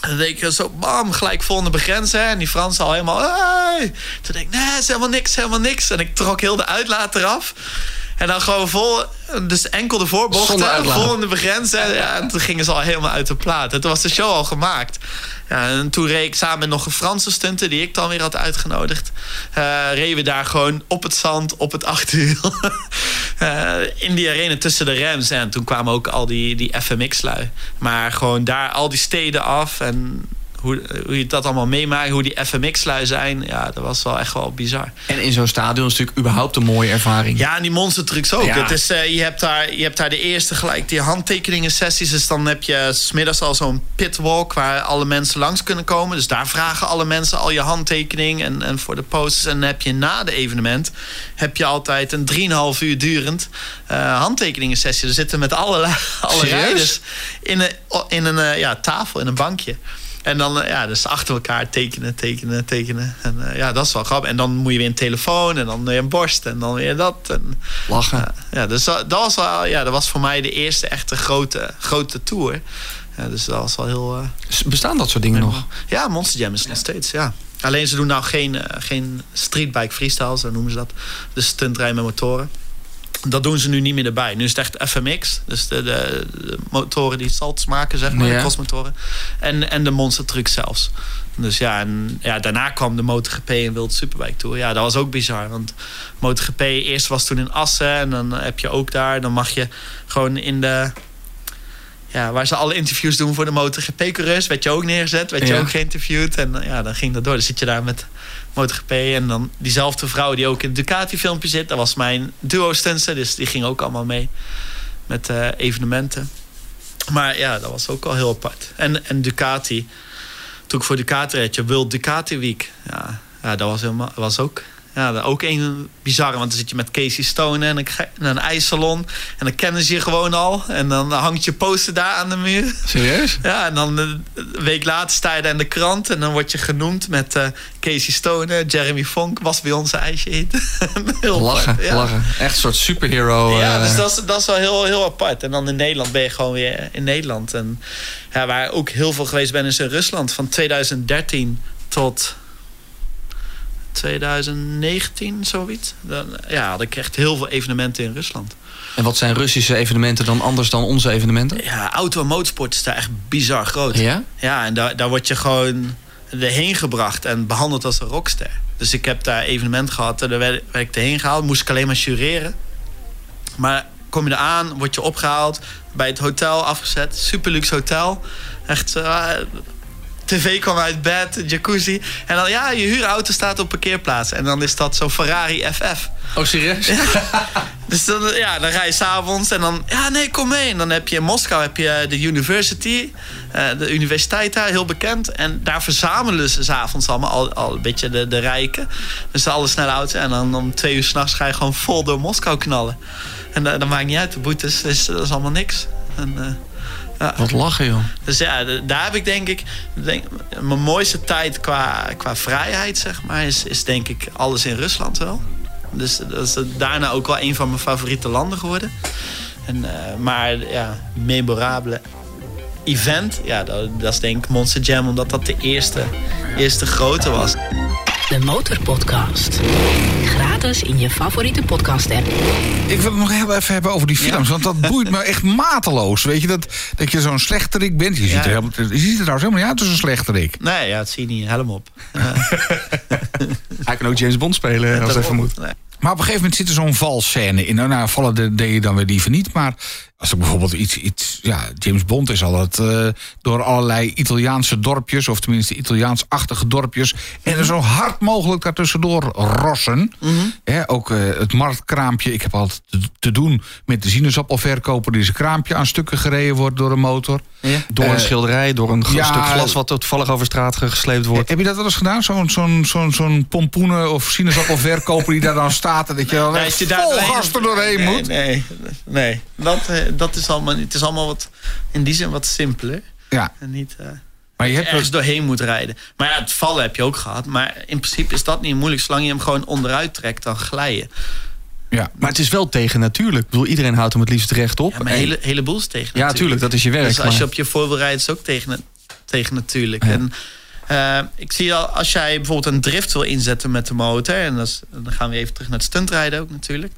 En dan deed ik zo, bam, gelijk volgende begrenzen. En die Fransen al helemaal, hey! Toen denk ik, nee, is helemaal niks, helemaal niks. En ik trok heel de uitlaat eraf. En dan gewoon vol, dus enkel de voorbochten, volgende begrenzen. Ja, en toen gingen ze al helemaal uit de plaat. En toen was de show al gemaakt. Ja, en toen reed ik samen met nog een Franse stunter die ik dan weer had uitgenodigd. eh reden we daar gewoon op het zand, op het achterwiel. Eh, in die arena tussen de rems. En toen kwamen ook al die, die FMX-lui. Maar gewoon daar al die steden af. En hoe, hoe je dat allemaal meemaakt, hoe die FMX-lui zijn. Ja, dat was wel echt wel bizar. En in zo'n stadion is natuurlijk überhaupt een mooie ervaring. Ja, en die monster trucks ook. Ja. Het is, eh, je, hebt daar, je hebt daar de eerste gelijk die handtekeningen sessies. Dus dan heb je smiddags al zo'n pitwalk waar alle mensen langs kunnen komen. Dus daar vragen alle mensen al je handtekening en, en voor de posters. En dan heb je na de evenement heb je altijd een 3,5 uur durend eh handtekeningen sessie. Er zitten met alle, alle Serieus? rijders in een, in een eh, ja, tafel, in een bankje. En dan, eh, ja, dus achter elkaar tekenen, tekenen, tekenen. En eh, ja, dat is wel grappig. En dan moet je weer een telefoon en dan weer een borst en dan weer dat. En, Lachen. ja, ja, dus dat, dat was wel, ja, dat was voor mij de eerste echte grote, grote tour. Ja, dus dat was wel heel. eh, Bestaan dat soort dingen nog? ja, Monster Jam is nog steeds, ja. Alleen ze doen nou geen, geen streetbike freestyle, zo noemen ze dat. Dus stuntrijden met motoren. Dat doen ze nu niet meer erbij. Nu is het echt FMX. Dus de, de, de motoren die salts maken, zeg maar. Ja. De crossmotoren. En, en de monster truck zelfs. Dus ja, en ja, daarna kwam de MotoGP en World Superbike Tour. Ja, dat was ook bizar. Want MotoGP eerst was toen in Assen. En dan heb je ook daar. Dan mag je gewoon in de... Ja, waar ze alle interviews doen voor de MotoGP-coureurs. Werd je ook neergezet. Werd je Ja. ook geïnterviewd. En ja, dan ging dat door. Dan zit je daar met MotoGP. En dan diezelfde vrouw die ook in het Ducati-filmpje zit. Dat was mijn duo-stunster. Dus die ging ook allemaal mee met eh, evenementen. Maar ja, dat was ook al heel apart. En, en Ducati, toen ik voor Ducati reed, je Ducati Week. Ja, ja dat was, helemaal, was ook... Ja, ook een bizarre, want dan zit je met Casey Stone en een, een ijssalon. En dan kennen ze je gewoon al. En dan hangt je poster daar aan de muur. Serieus? Ja, en dan eh, een week later sta je daar in de krant en dan word je genoemd met eh, Casey Stoner, Jeremy Funk, was bij ons ijsje eten. heel Lachen, apart, ja. lachen. Echt een soort superhero. Ja, eh, dus dat is, dat is wel heel, heel apart. En dan in Nederland ben je gewoon weer in Nederland. En ja, waar ik ook heel veel geweest ben is in Rusland. Van 2013 tot 2019, zoiets. Dan ja, had ik echt heel veel evenementen in Rusland. En wat zijn Russische evenementen dan anders dan onze evenementen? Ja, auto- en motorsport is daar echt bizar groot. Ja? Ja, en daar, daar word je gewoon erheen gebracht en behandeld als een rockster. Dus ik heb daar evenement gehad en daar werd, werd ik erheen gehaald. Moest ik alleen maar jureren. Maar kom je eraan, word je opgehaald, bij het hotel afgezet. Super luxe hotel. Echt, eh, tv kwam uit bed, jacuzzi. En dan, ja, je huurauto staat op parkeerplaats. En dan is dat zo'n Ferrari FF. Oh, serieus? Dus dan, ja, dan ga je s'avonds en dan... Ja, nee, kom mee. En dan heb je in Moskou heb je de university. eh, de universiteit daar, heel bekend. En daar verzamelen ze s'avonds allemaal al, al een beetje de, de rijken. Dus alle snelle auto's. En dan om twee uur s'nachts ga je gewoon vol door Moskou knallen. En dat, dat maakt niet uit. De boetes, dat is allemaal niks. En, eh, ja. Wat lachen, joh. Dus ja, daar heb ik denk ik... Denk, mijn mooiste tijd qua, qua vrijheid, zeg maar... Is, is denk ik alles in Rusland wel. Dus dat is daarna ook wel een van mijn favoriete landen geworden. En, eh, maar ja, memorabele event... Ja, dat, dat is denk ik Monster Jam... omdat dat de eerste, eerste grote was. De Motorpodcast. Gratis in je favoriete podcast-app. Ik wil het nog heel even hebben over die films. Want dat boeit me echt mateloos. Weet je, dat, dat je zo'n slechterik bent. Je ziet, Ja. er, helemaal, je ziet er trouwens helemaal niet uit als een slechterik. Nee, ja, dat zie je niet. Helm op. Hij kan ook James Bond spelen, als hij vermoedt. Nee. Maar op een gegeven moment zit er zo'n valscène in. Nou, nou vallen de, deed je dan weer liever niet. Maar als er bijvoorbeeld iets... iets ja, James Bond is altijd eh, door allerlei Italiaanse dorpjes... of tenminste Italiaans-achtige dorpjes... en er zo hard mogelijk daartussendoor rossen. Hè, ook eh, het marktkraampje. Ik heb altijd te, te doen met de sinaasappelverkoper... die zijn kraampje aan stukken gereden wordt door een motor. Door een Eh, schilderij, door een ja, stuk glas wat toevallig over straat ge- gesleept wordt. Heb je dat wel eens gedaan? Zo'n zo'n zo'n zo'n pompoenen of sinaasappelverkoper die daar dan staat... en dat je Nee, je daar vol doorheen- gas er doorheen nee, moet? Nee, nee. Dat, eh, dat is allemaal, het is allemaal wat, in die zin wat simpeler. Ja, En niet eh, maar je hebt ergens doorheen moet rijden. Maar ja, het vallen heb je ook gehad. Maar in principe is dat niet moeilijk. Zolang je hem gewoon onderuit trekt, dan glijden. Ja, Maar het is wel tegen natuurlijk. Ik bedoel, iedereen houdt hem het liefst rechtop. Ja, maar En- een hele, heleboel is tegen ja, natuurlijk, dat is je werk. Dus als je op je voorwiel rijdt, is het ook tegen, tegen natuurlijk. Ja. En eh, ik zie al, als jij bijvoorbeeld een drift wil inzetten met de motor... en dat is, dan gaan we even terug naar het stuntrijden ook natuurlijk.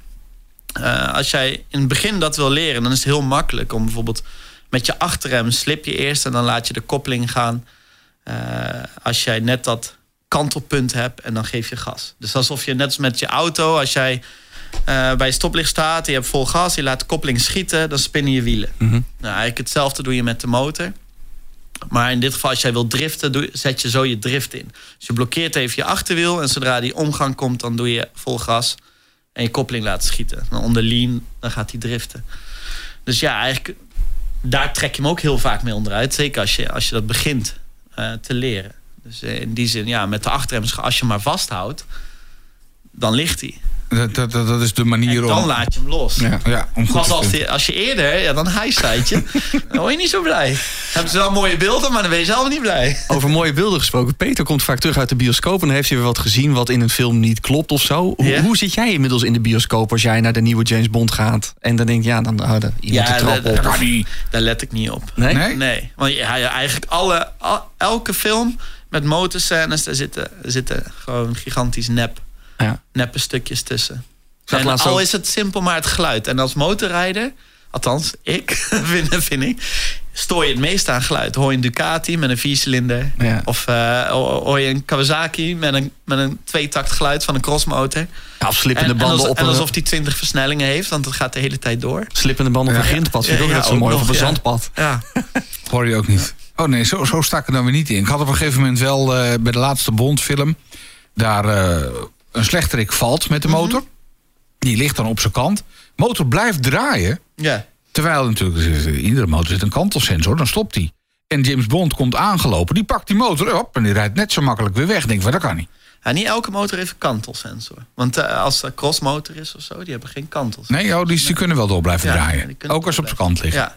Eh, als jij in het begin dat wil leren, dan is het heel makkelijk om bijvoorbeeld met je achterrem slip je eerst en dan laat je de koppeling gaan. Eh, als jij net dat kantelpunt hebt en dan geef je gas. Dus alsof je net als met je auto, als jij eh, bij je stoplicht staat, je hebt vol gas, je laat de koppeling schieten, dan spinnen je wielen. Mhm. Nou, eigenlijk hetzelfde doe je met de motor. Maar in dit geval, als jij wil driften, doe, zet je zo je drift in. Dus je blokkeert even je achterwiel en zodra die omgang komt, dan doe je vol gas en je koppeling laat schieten. Dan onder lean, dan gaat hij driften. Dus ja, eigenlijk, daar trek je hem ook heel vaak mee onderuit. Zeker als je, als je dat begint eh, te leren. Dus eh, in die zin, ja, met de achterrem, als je hem maar vasthoudt, dan ligt hij. Dat, dat, dat dat is de manier En dan om... laat je hem los. Ja, ja, om goed Pas te als, die- als je eerder, ja, dan hijstaat je. dan word je niet zo blij. Hebben ze wel mooie beelden, maar dan ben je zelf niet blij. Over mooie beelden gesproken. Peter komt vaak terug uit de bioscoop... en dan heeft hij weer wat gezien wat in een film niet klopt of zo. Hoe, hoe zit jij inmiddels in de bioscoop als jij naar de nieuwe James Bond gaat... en dan denk je, ja, dan houden iemand Ja, de trap op. Daar let ik niet op. Nee? Nee? Nee, want ja, ja, eigenlijk alle, al- elke film met motorscènes, daar zitten, zitten gewoon gigantisch nep, Ja. neppe stukjes tussen. En al ook- is het simpel maar het geluid. En als motorrijder, althans ik, vind, vind ik, stoor je het meest aan geluid. Hoor je een Ducati met een viercilinder. Ja. Of eh, hoor je een Kawasaki met een, met een tweetakt geluid van een crossmotor. Ja, of slippende En, en, banden als- op en alsof die 20 versnellingen heeft, want het gaat de hele tijd door. slippende banden op een grindpad. Vind ik Ja, ook ja, net zo ook mooi. nog, Of op een ja. zandpad. Ja, Hoor je ook niet. Oh nee, zo, zo stak ik dan weer niet in. Ik had op een gegeven moment wel eh, bij de laatste Bondfilm... daar eh, een slechterik valt met de motor. Die ligt dan op zijn kant. Motor blijft draaien. ja. Terwijl natuurlijk, in iedere motor zit een kantelsensor. Dan stopt hij. En James Bond komt aangelopen, die pakt die motor op en die rijdt net zo makkelijk weer weg. Denk van, dat kan niet. Ja, niet elke motor heeft een kantelsensor. Want eh, als er crossmotor is of zo, die hebben geen kantels. Nee, oh, die, die kunnen wel door blijven Ja, draaien. die Ook als ze op blijven- kant liggen. Ja,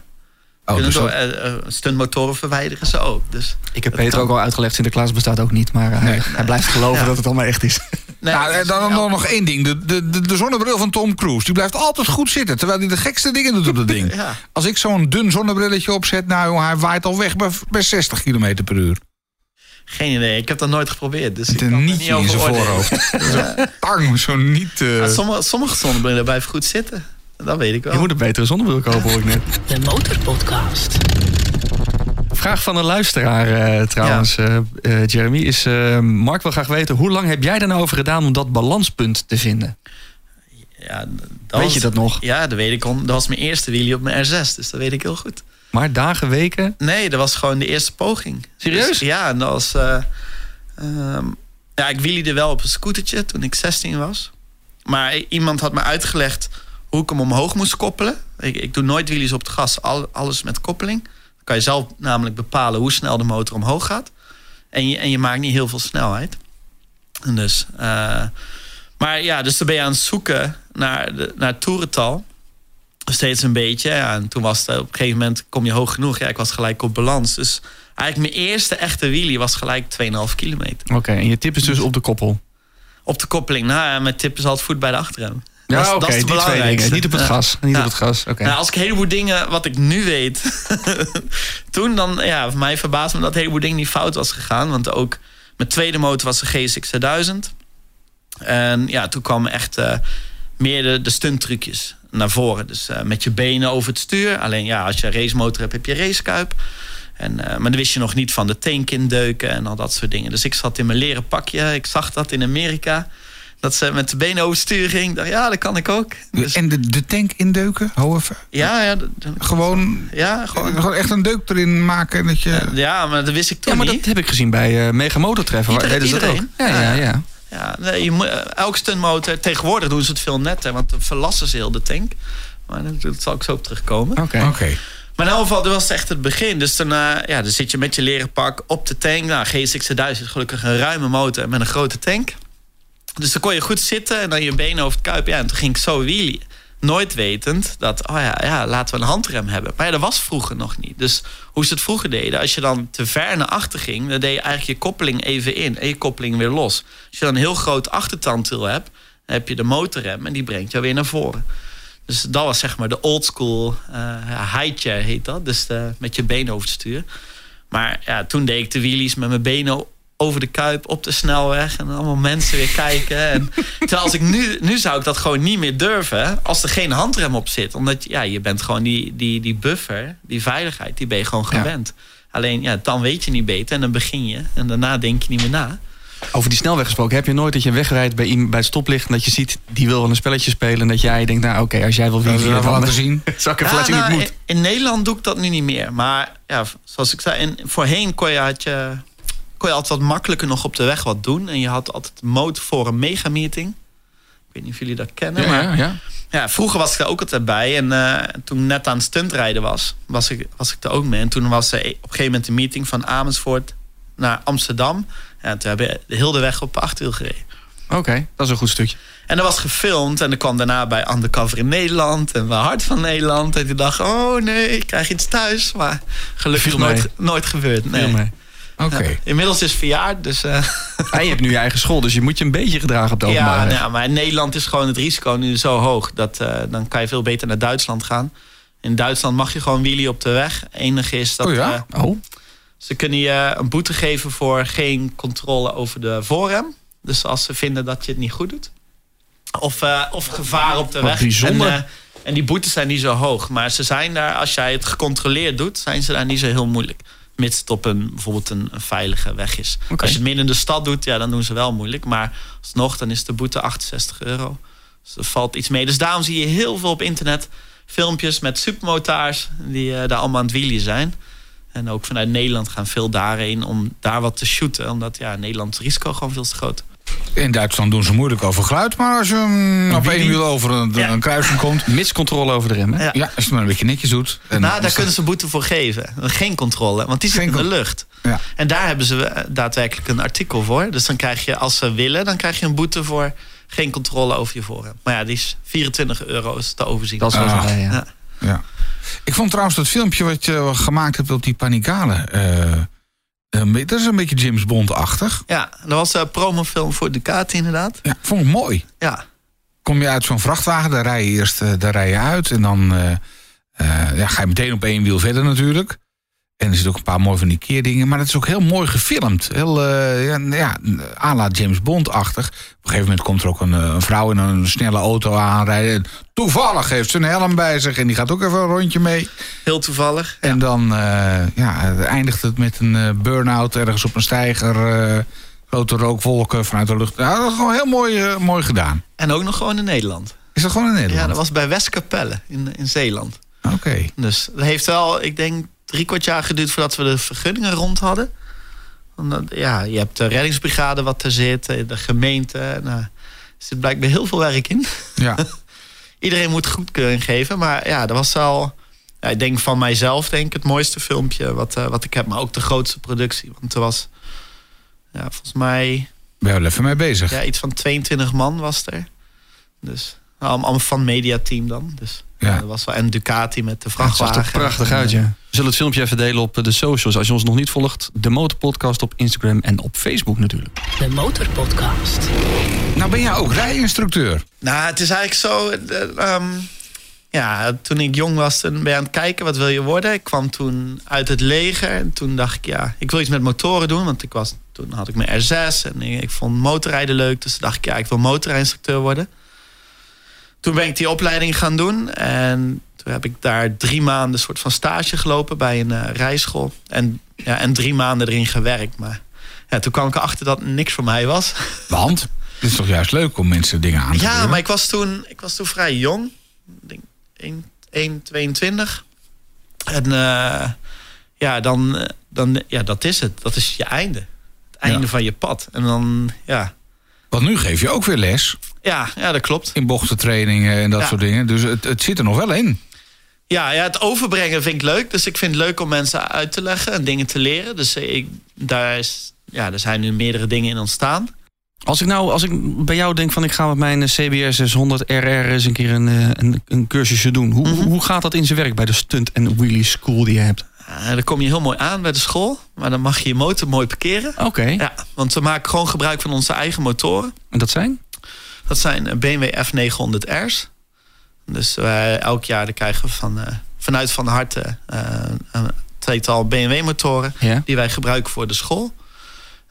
Oh, kunnen dus door, eh, eh, stuntmotoren verwijderen ze ook. Dus, Ik heb Peter kan. ook al uitgelegd, Sinterklaas bestaat ook niet. Maar eh, hij, hij blijft geloven Ja. dat het allemaal echt is. Nee, nou, en dan, dan nog één ding. De, de, de, de zonnebril van Tom Cruise. Die blijft altijd goed zitten. Terwijl hij de gekste dingen doet op dat ding. Ja. Als ik zo'n dun zonnebrilletje opzet. Nou, hij waait al weg bij, bij 60 km per uur. Geen idee, ik heb dat nooit geprobeerd. Dus Met ik kan een nietje niet in zijn voorhoofd. Tang, zo niet. eh, Ja, sommige, sommige zonnebrillen blijven goed zitten. Dat weet ik wel. Je moet een betere zonnebril kopen, hoor ik net. De Motorpodcast. Vraag van een luisteraar eh, trouwens, eh, eh, Jeremy, is... Mark wil graag weten, hoe lang heb jij er nou over gedaan om dat balanspunt te vinden? Ja, dat Weet was- je dat nog? Ja, dat weet ik. Dat was mijn eerste wheelie op mijn R6, dus dat weet ik heel goed. Maar dagen, weken? Nee, dat was gewoon de eerste poging. Serieus? Dus, ja, en dat was... eh, ehm, ja, ik wheeliede wel op een scootertje toen ik 16 was. Maar iemand had me uitgelegd hoe ik hem omhoog moest koppelen. Ik, ik doe nooit wheelies op het gas, al, alles met koppeling. Kan je zelf namelijk bepalen hoe snel de motor omhoog gaat. En je, en je maakt niet heel veel snelheid. En dus, eh, maar ja, dus dan ben je aan het zoeken naar, de, naar het toerental. Steeds een beetje. Ja, en toen was het op een gegeven moment, kom je hoog genoeg. Ja, ik was gelijk op balans. Dus eigenlijk mijn eerste echte wheelie was gelijk 2,5 kilometer. Oké, en je tip is dus op de koppel. Op de koppeling. Nou ja, mijn tip is altijd voet bij de achterrem. Ja, Dat is- dat dingen. belangrijkste. Niet op het gas. Niet Ja. op het gas, oké. Nou, als ik een heleboel dingen wat ik nu weet. toen dan, ja, voor mij verbaasde me dat een heleboel dingen niet fout was gegaan. Want ook mijn tweede motor was de GSX 2000. En ja, toen kwamen echt eh, meer de, de stunttrucjes naar voren. Dus eh, met je benen over het stuur. Alleen ja, als je een racemotor hebt, heb je racekuip. En, eh, maar dan wist je nog niet van de tank indeuken en al dat soort dingen. Dus ik zat in mijn leren pakje. Ik zag dat in Amerika. Dat ze met de benen over het stuur ging. Ik dacht, ja, dat kan ik ook. Dus, En de, de tank indeuken? Hou even. ja, ja, Gewoon, ja, gewoon. gewoon echt een deuk erin maken. en Dat je, Ja, maar dat wist ik toen Ja, maar niet. dat heb ik gezien bij eh Mega. Waar Iedereen- deden ze dat ook? Ja, ja, Ja. ja. Ja, nee, je moet, eh, elke stuntmotor, tegenwoordig doen ze het veel netter, want dan verlassen ze heel de tank. Maar dat, dat zal ik zo op terugkomen. Oké. Maar in elk geval, dat was echt het begin. Dus dan, eh, ja, dan zit je met je leren pak op de tank. Nou, GSX 1000 is gelukkig een ruime motor met een grote tank. Dus dan kon je goed zitten en dan je benen over het kuip. Ja, en toen ging ik zo wheelie. Nooit wetend dat, oh ja, ja, laten we een handrem hebben. Maar ja, dat was vroeger nog niet. Dus hoe ze het vroeger deden, als je dan te ver naar achter ging... dan deed je eigenlijk je koppeling even in en je koppeling weer los. Als je dan een heel groot achtertandwiel hebt... dan heb je de motorrem en die brengt jou weer naar voren. Dus dat was zeg maar de old school eh high heet dat. Dus de, met je benen over het stuur. Maar ja, toen deed ik de wheelies met mijn benen over de kuip op de snelweg. En allemaal mensen weer kijken. En, terwijl als ik nu, nu zou ik dat gewoon niet meer durven. Als er geen handrem op zit. Omdat ja, je bent gewoon die, die, die buffer, die veiligheid, die ben je gewoon Ja. gewend. Alleen ja, dan weet je niet beter en dan begin je. En daarna denk je niet meer na. Over die snelweg gesproken, heb je nooit dat je wegrijdt bij, iemand- bij het stoplicht... en dat je ziet, die wil wel een spelletje spelen... en dat jij denkt, nou oké, als jij wil Dat wielen... we dan laten zien. zal ik even Ja, laten zien hoe nou, het moet. in, in Nederland doe ik dat nu niet meer. Maar ja, zoals ik zei, in, voorheen kon je, had je, kon je altijd wat makkelijker nog op de weg wat doen. En je had altijd motor voor een megameeting. Ik weet niet of jullie dat kennen. Ja, maar ja, ja. ja, vroeger was ik er ook altijd bij. En eh, toen ik net aan het stuntrijden was, was ik, was ik er ook mee. En toen was er op een gegeven moment een meeting van Amersfoort naar Amsterdam. En toen hebben we de hele weg op achterwiel gereden. Oké, dat is een goed stukje. En dat was gefilmd en dat kwam daarna bij Undercover in Nederland en bij Hart van Nederland. En toen dacht oh nee, ik krijg iets thuis. Maar gelukkig nooit, nooit gebeurd. Nee. Oké. Inmiddels is het verjaard, dus... En je hebt nu je eigen school, dus je moet je een beetje gedragen op de openbare ja, nou maar in Nederland is gewoon het risico nu zo hoog. Dat, eh, dan kan je veel beter naar Duitsland gaan. In Duitsland mag je gewoon wheelie op de weg. Enige is dat Oh ja? eh, Oh, ze kunnen je een boete geven voor geen controle over de voorrem. Dus als ze vinden dat je het niet goed doet. Of, of gevaar op de Wat weg. bijzonder. En, en die boetes zijn niet zo hoog. Maar ze zijn daar, als jij het gecontroleerd doet, zijn ze daar niet zo heel moeilijk. Mits het op een, bijvoorbeeld een, een veilige weg is. Als je het midden in de stad doet, ja, dan doen ze wel moeilijk. Maar alsnog, dan is de boete 68 euro. Dus er valt iets mee. Dus daarom zie je heel veel op internet filmpjes met supermotaars die eh, daar allemaal aan het wielen zijn. En ook vanuit Nederland gaan veel daarheen om daar wat te shooten. Omdat ja, in Nederland het risico gewoon veel te groot. In Duitsland doen ze moeilijk over geluid, maar als je mm, op één wiel over een, Ja. een kruising komt... Miscontrole over de rem, hè? Ja. Ja, als je het maar een beetje netjes doet. En Nou, daar kunnen ze boete voor geven. Geen controle, want die zit Geen in de lucht. Ja. En daar hebben ze eh, daadwerkelijk een artikel voor. Dus dan krijg je, als ze willen, dan krijg je een boete voor geen controle over je voorrem. Maar ja, die is 24 euro is te overzien. Dat is wel Ah. ja. Ja. Ja. Ik vond trouwens dat filmpje wat je gemaakt hebt op die Panikale... eh, dat is een beetje James Bond-achtig. Ja, dat was een promofilm voor Ducati inderdaad. Ja, vond ik mooi. Ja, Kom je uit zo'n vrachtwagen, daar rij je eerst eh, daar rij je uit... en dan eh, eh, ja, ga je meteen op één wiel verder natuurlijk... En er zitten ook een paar mooie van die keerdingen. Maar het is ook heel mooi gefilmd. Heel, eh, ja, ja, à la James Bond-achtig. Op een gegeven moment komt er ook een, eh, een vrouw in een snelle auto aanrijden. En toevallig heeft ze een helm bij zich. En die gaat ook even een rondje mee. heel toevallig. En dan eh, ja, eindigt het met een eh, burn-out ergens op een steiger. grote rookwolken vanuit de lucht. Ja, dat is gewoon heel mooi, mooi gedaan. En ook nog gewoon in Nederland. Is dat gewoon in Nederland? Ja, dat was bij Westkapelle in, in Zeeland. Oké. Dus dat heeft wel, ik denk, drie kwart jaar geduurd voordat we de vergunningen rond hadden. Omdat, ja, je hebt de reddingsbrigade wat er zit, eh, de gemeente. Nou, er zit blijkbaar heel veel werk in. Ja. Iedereen moet goedkeuring geven. Maar ja, dat was wel, ja, ik denk van mijzelf, denk ik, het mooiste filmpje wat, eh, wat ik heb. Maar ook de grootste productie. Want er was, ja, volgens mij, Ben je wel even mee bezig. ja, iets van 22 man was er. Dus allemaal allemaal van mediateam dan. Dus Ja. dat was wel en Ducati met de Het zag vrachtwagen. er prachtig uit, ja. We zullen het filmpje even delen op de socials. Als je ons nog niet volgt, de Motorpodcast op Instagram en op Facebook natuurlijk. De Motorpodcast. Nou ben jij ook rijinstructeur. Nou, het is eigenlijk zo. eh, ehm, ja, toen ik jong was, toen ben je aan het kijken wat wil je worden. Ik kwam toen uit het leger. En toen dacht ik, ja, ik wil iets met motoren doen. Want ik was, toen had ik mijn R6 en ik, ik vond motorrijden leuk. Dus toen dacht ik, ja, ik wil motorrijinstructeur worden. Toen ben ik die opleiding gaan doen. En toen heb ik daar drie maanden een soort van stage gelopen bij een eh, rijschool. En, ja, en drie maanden erin gewerkt. Maar ja, toen kwam ik erachter dat niks voor mij was. Want het is toch juist leuk om mensen dingen aan te Ja, maar ik was toen, ik was toen vrij jong. Ik denk 1, 1 22. En eh, ja, dan, eh, dan, ja, dat is het. Dat is je einde. Het einde Ja. van je pad. En dan, ja. Want nu geef je ook weer les Ja, ja, dat klopt. in bochtentrainingen en dat Ja. soort dingen. Dus het, het zit er nog wel in. Ja, ja, het overbrengen vind ik leuk. Dus ik vind het leuk om mensen uit te leggen en dingen te leren. Dus ik, daar, is, ja, er zijn nu meerdere dingen in ontstaan. Als ik nou, als ik bij jou denk van ik ga met mijn eh, CBR 600 RR eens een keer een, eh, een, een cursusje doen. Hoe, Mhm. hoe gaat dat in zijn werk bij de stunt en wheelie school die je hebt? Uh, dan kom je heel mooi aan bij de school. Maar dan mag je je motor mooi parkeren. Oké, Ja, want we maken gewoon gebruik van onze eigen motoren. en dat zijn? Dat zijn BMW F900R's. Dus wij elk jaar krijgen we van, eh, vanuit Van Harte eh, een tweetal BMW-motoren Ja. die wij gebruiken voor de school.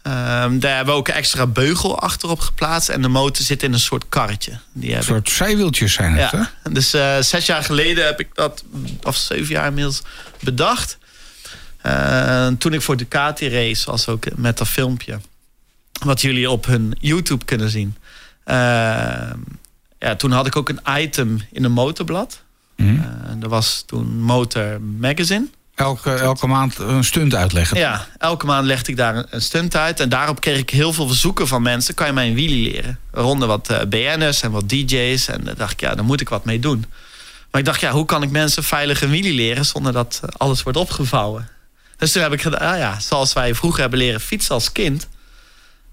Ehm, daar hebben we ook een extra beugel achterop geplaatst. En de motor zit in een soort karretje. Die Een soort zijwieltjes zijn het, hè? Dus eh, zes jaar geleden heb ik dat, of zeven jaar inmiddels, bedacht. Eh, toen ik voor Ducati race, was ook met dat filmpje. Wat jullie op hun YouTube kunnen zien. Eh, ja, toen had ik ook een item in een motorblad. Mhm. Eh, dat was toen Motor Magazine. Elke, elke maand een stunt uitleggen. Ja, elke maand legde ik daar een- stunt uit. En daarop kreeg ik heel veel verzoeken van mensen. Kan je mij een wheelie leren? Waaronder wat eh, BN'ers en wat DJ's. En dan dacht ik, ja, daar moet ik wat mee doen. Maar ik dacht, ja, hoe kan ik mensen veilig een wheelie leren... zonder dat alles wordt opgevouwen? Dus toen heb ik gedaan, ah ja, zoals wij vroeger hebben leren fietsen als kind...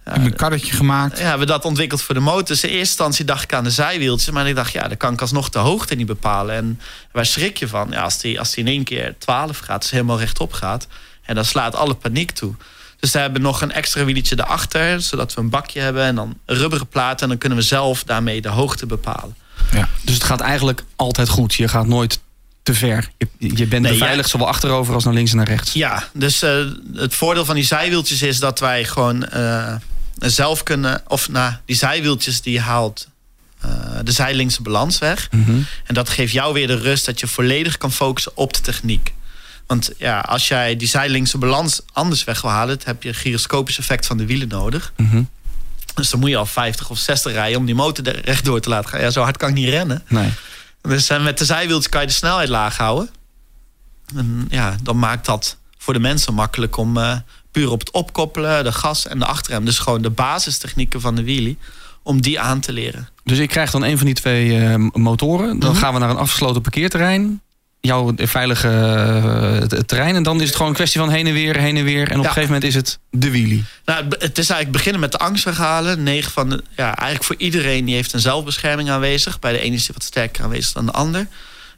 Ik heb een karretje gemaakt. Ja, hebben we dat ontwikkeld voor de motor. Dus in eerste instantie dacht ik aan de zijwieltjes. Maar ik dacht, ja, dan kan ik alsnog de hoogte niet bepalen. En waar schrik je van? Ja, als die, als die in één keer 12 gaat, dus helemaal rechtop gaat. En dan slaat alle paniek toe. Dus daar hebben we nog een extra wieltje erachter. Zodat we een bakje hebben en dan een rubberen plaat. En dan kunnen we zelf daarmee de hoogte bepalen. Ja. Dus het gaat eigenlijk altijd goed. Je gaat nooit te ver. Je, je bent Nee, beveiligd zowel achterover als naar links en naar rechts. Ja, dus eh, het voordeel van die zijwieltjes is dat wij gewoon eh, zelf kunnen... Of nou, die zijwieltjes die haalt eh, de zijlinkse balans weg. Mhm. En dat geeft jou weer de rust dat je volledig kan focussen op de techniek. Want ja, als jij die zijlinkse balans anders weg wil halen... dan heb je een gyroscopisch effect van de wielen nodig. Mhm. Dus dan moet je al 50 of 60 rijden om die motor er rechtdoor te laten gaan. Ja, zo hard kan ik niet rennen. Nee. Dus eh, met de zijwieltjes kan je de snelheid laag houden. En ja, dan maakt dat voor de mensen makkelijk om eh, puur op het opkoppelen, de gas en de achterrem. Dus gewoon de basistechnieken van de wheelie, om die aan te leren. Dus ik krijg dan een van die twee eh, motoren. Dan Mhm. gaan we naar een afgesloten parkeerterrein. Jouw veilige eh, terrein. En dan is het gewoon een kwestie van heen en weer, heen en weer. En op Ja. een gegeven moment is het de wheelie. Nou, het is eigenlijk beginnen met de angstverhalen. 9 van de, ja, eigenlijk voor iedereen die heeft een zelfbescherming aanwezig. Bij de ene is die wat sterker aanwezig dan de ander.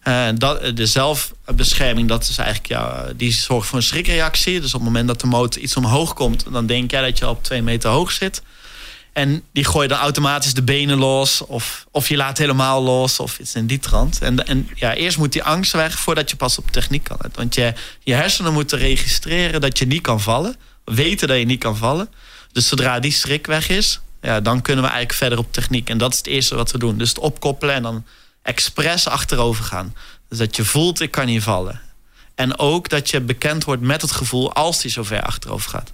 Eh, dat, de zelfbescherming, dat is eigenlijk, ja, die zorgt voor een schrikreactie. Dus op het moment dat de motor iets omhoog komt, dan denk jij dat je op twee meter hoog zit. En die gooi dan automatisch de benen los. Of, of je laat helemaal los. Of iets in die trant. En, en ja, eerst moet die angst weg voordat je pas op techniek kan. Want je, je hersenen moeten registreren dat je niet kan vallen. Weten dat je niet kan vallen. Dus zodra die schrik weg is, ja, dan kunnen we eigenlijk verder op techniek. En dat is het eerste wat we doen. Dus het opkoppelen en dan expres achterover gaan. Dus dat je voelt, ik kan niet vallen. En ook dat je bekend wordt met het gevoel als die zo ver achterover gaat.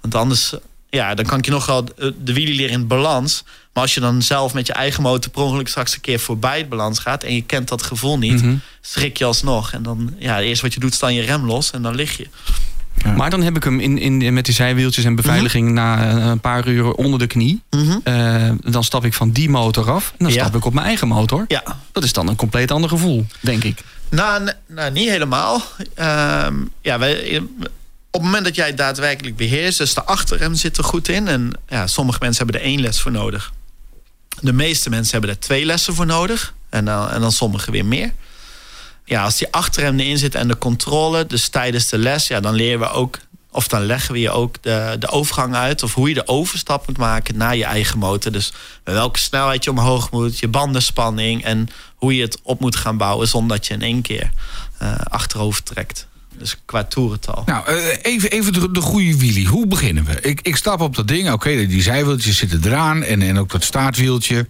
Want anders, ja, dan kan ik je nog wel de wielie leren in balans. Maar als je dan zelf met je eigen motor per ongeluk straks een keer voorbij het balans gaat... en je kent dat gevoel niet, Mhm. schrik je alsnog. En dan, ja, eerst wat je doet, dan je rem los en dan lig je. Maar dan heb ik hem in, in, met die zijwieltjes en beveiliging na eh, een paar uur onder de knie. Eh, dan stap ik van die motor af. En dan Ja. stap ik op mijn eigen motor. Ja, Dat is dan een compleet ander gevoel, denk ik. Nou, nou niet helemaal. Ehm, ja, wij, op het moment dat jij het daadwerkelijk beheerst, dus de achterrem zit er goed in. En ja, sommige mensen hebben er één les voor nodig. De meeste mensen hebben er twee lessen voor nodig. En dan, en dan sommigen weer meer. Ja, als die achterrem erin zit en de controle, dus tijdens de les, ja, dan leren we ook, of dan leggen we je ook de, de overgang uit. Of hoe je de overstap moet maken naar je eigen motor. Dus welke snelheid je omhoog moet, je bandenspanning en hoe je het op moet gaan bouwen zonder dat je in één keer eh, achterover trekt. Dus qua toerental. Nou, eh, even, even de, de goede wheelie. Hoe beginnen we? Ik, ik stap op dat ding. Oké, die zijwieltjes zitten eraan. En, en ook dat staartwieltje.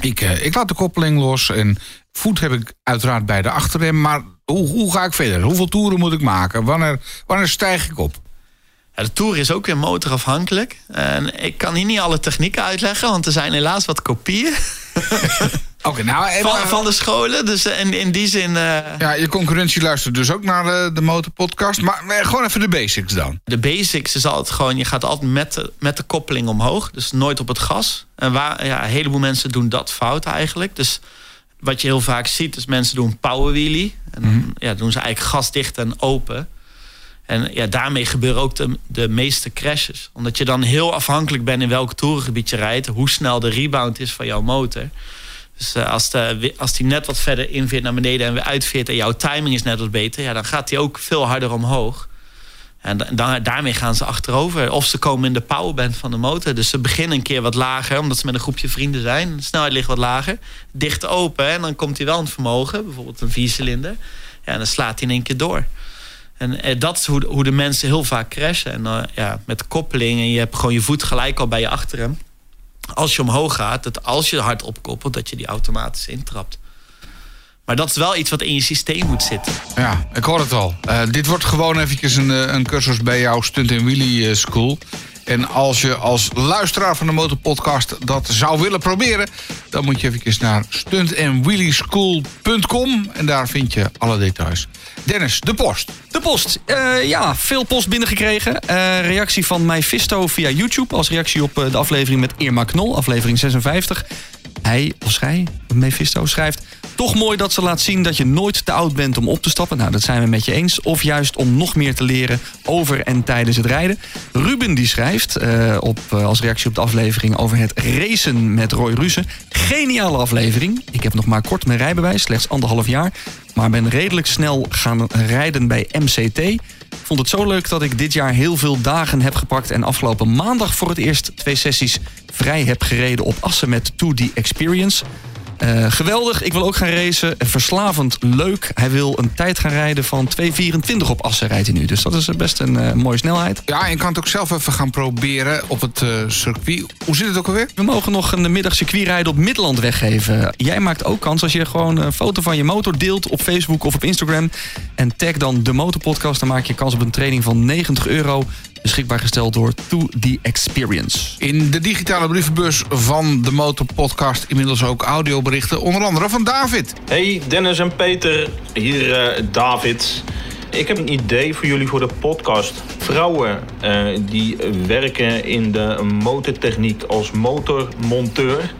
Ik, eh, ik laat de koppeling los. En voet heb ik uiteraard bij de achterrem. Maar hoe, hoe ga ik verder? Hoeveel toeren moet ik maken? Wanneer, wanneer stijg ik op? Ja, de Tour is ook weer motorafhankelijk. En ik kan hier niet alle technieken uitleggen, want er zijn helaas wat kopieën Oké, nou... van, eh, van de scholen. Dus in, in die zin, eh, Ja, je concurrentie luistert dus ook naar de, de motorpodcast. Maar eh, gewoon even de basics dan. de basics is altijd gewoon, je gaat altijd met de, met de koppeling omhoog. Dus nooit op het gas. En waar, ja, een heleboel mensen doen dat fout eigenlijk. Dus wat je heel vaak ziet, is mensen doen power wheelie. En dan ja, doen ze eigenlijk gasdicht en open. En ja, daarmee gebeuren ook de, de meeste crashes. Omdat je dan heel afhankelijk bent in welk toerengebied je rijdt. Hoe snel de rebound is van jouw motor. Dus eh, als, de, als die net wat verder inveert naar beneden en weer uitveert... en jouw timing is net wat beter... Ja, dan gaat die ook veel harder omhoog. En da- dan, daarmee gaan ze achterover. Of ze komen in de powerband van de motor. Dus ze beginnen een keer wat lager, omdat ze met een groepje vrienden zijn. De snelheid ligt wat lager. Dicht open en dan komt hij wel het vermogen. Bijvoorbeeld een viercilinder. Ja, en dan slaat hij in één keer door. En eh, dat is hoe, hoe de mensen heel vaak crashen. En eh, ja, met koppeling en je hebt gewoon je voet gelijk al bij je achterrem. Als je omhoog gaat, dat als je hard opkoppelt, dat je die automatisch intrapt. Maar dat is wel iets wat in je systeem moet zitten. Ja, ik hoor het al. Eh, dit wordt gewoon eventjes een, eh, een cursus bij jouw Stunt en Wheelie eh, School. En als je als luisteraar van de Motorpodcast dat zou willen proberen... dan moet je eventjes naar stuntanwheelieschool.com en daar vind je alle details. Dennis, de post. De post. Eh, ja, veel post binnengekregen. Eh reactie van Mephisto via YouTube. Als reactie op eh, de aflevering met Irma Knol, aflevering 56. Hij, of zij, Mephisto, schrijft... Toch mooi dat ze laat zien dat je nooit te oud bent om op te stappen. Nou, dat zijn we met je eens. Of juist om nog meer te leren over en tijdens het rijden. Ruben die schrijft eh, op, eh, als reactie op de aflevering over het racen met Roy Russen. Geniale aflevering. Ik heb nog maar kort mijn rijbewijs, slechts anderhalf jaar. Maar ben redelijk snel gaan rijden bij MCT. Vond het zo leuk dat ik dit jaar heel veel dagen heb gepakt... en afgelopen maandag voor het eerst twee sessies vrij heb gereden op Assen met 2D Experience... Eh, geweldig, ik wil ook gaan racen. Verslavend leuk. Hij wil een tijd gaan rijden van 2.24 op Assen rijdt hij nu. Dus dat is best een eh, mooie snelheid. Ja, je kan het ook zelf even gaan proberen op het eh, circuit. Hoe zit het ook alweer? We mogen nog een middag circuitrijden op Midland weggeven. Jij maakt ook kans als je gewoon een foto van je motor deelt op Facebook of op Instagram. En tag dan de Motorpodcast. Dan maak je kans op een training van 90 euro. Beschikbaar gesteld door To The Experience. In de digitale brievenbus van de Motorpodcast inmiddels ook audioberichten. Onder andere van David. Hey Dennis en Peter, hier eh, David. Ik heb een idee voor jullie voor de podcast. Vrouwen eh, die werken in de motortechniek als motormonteur.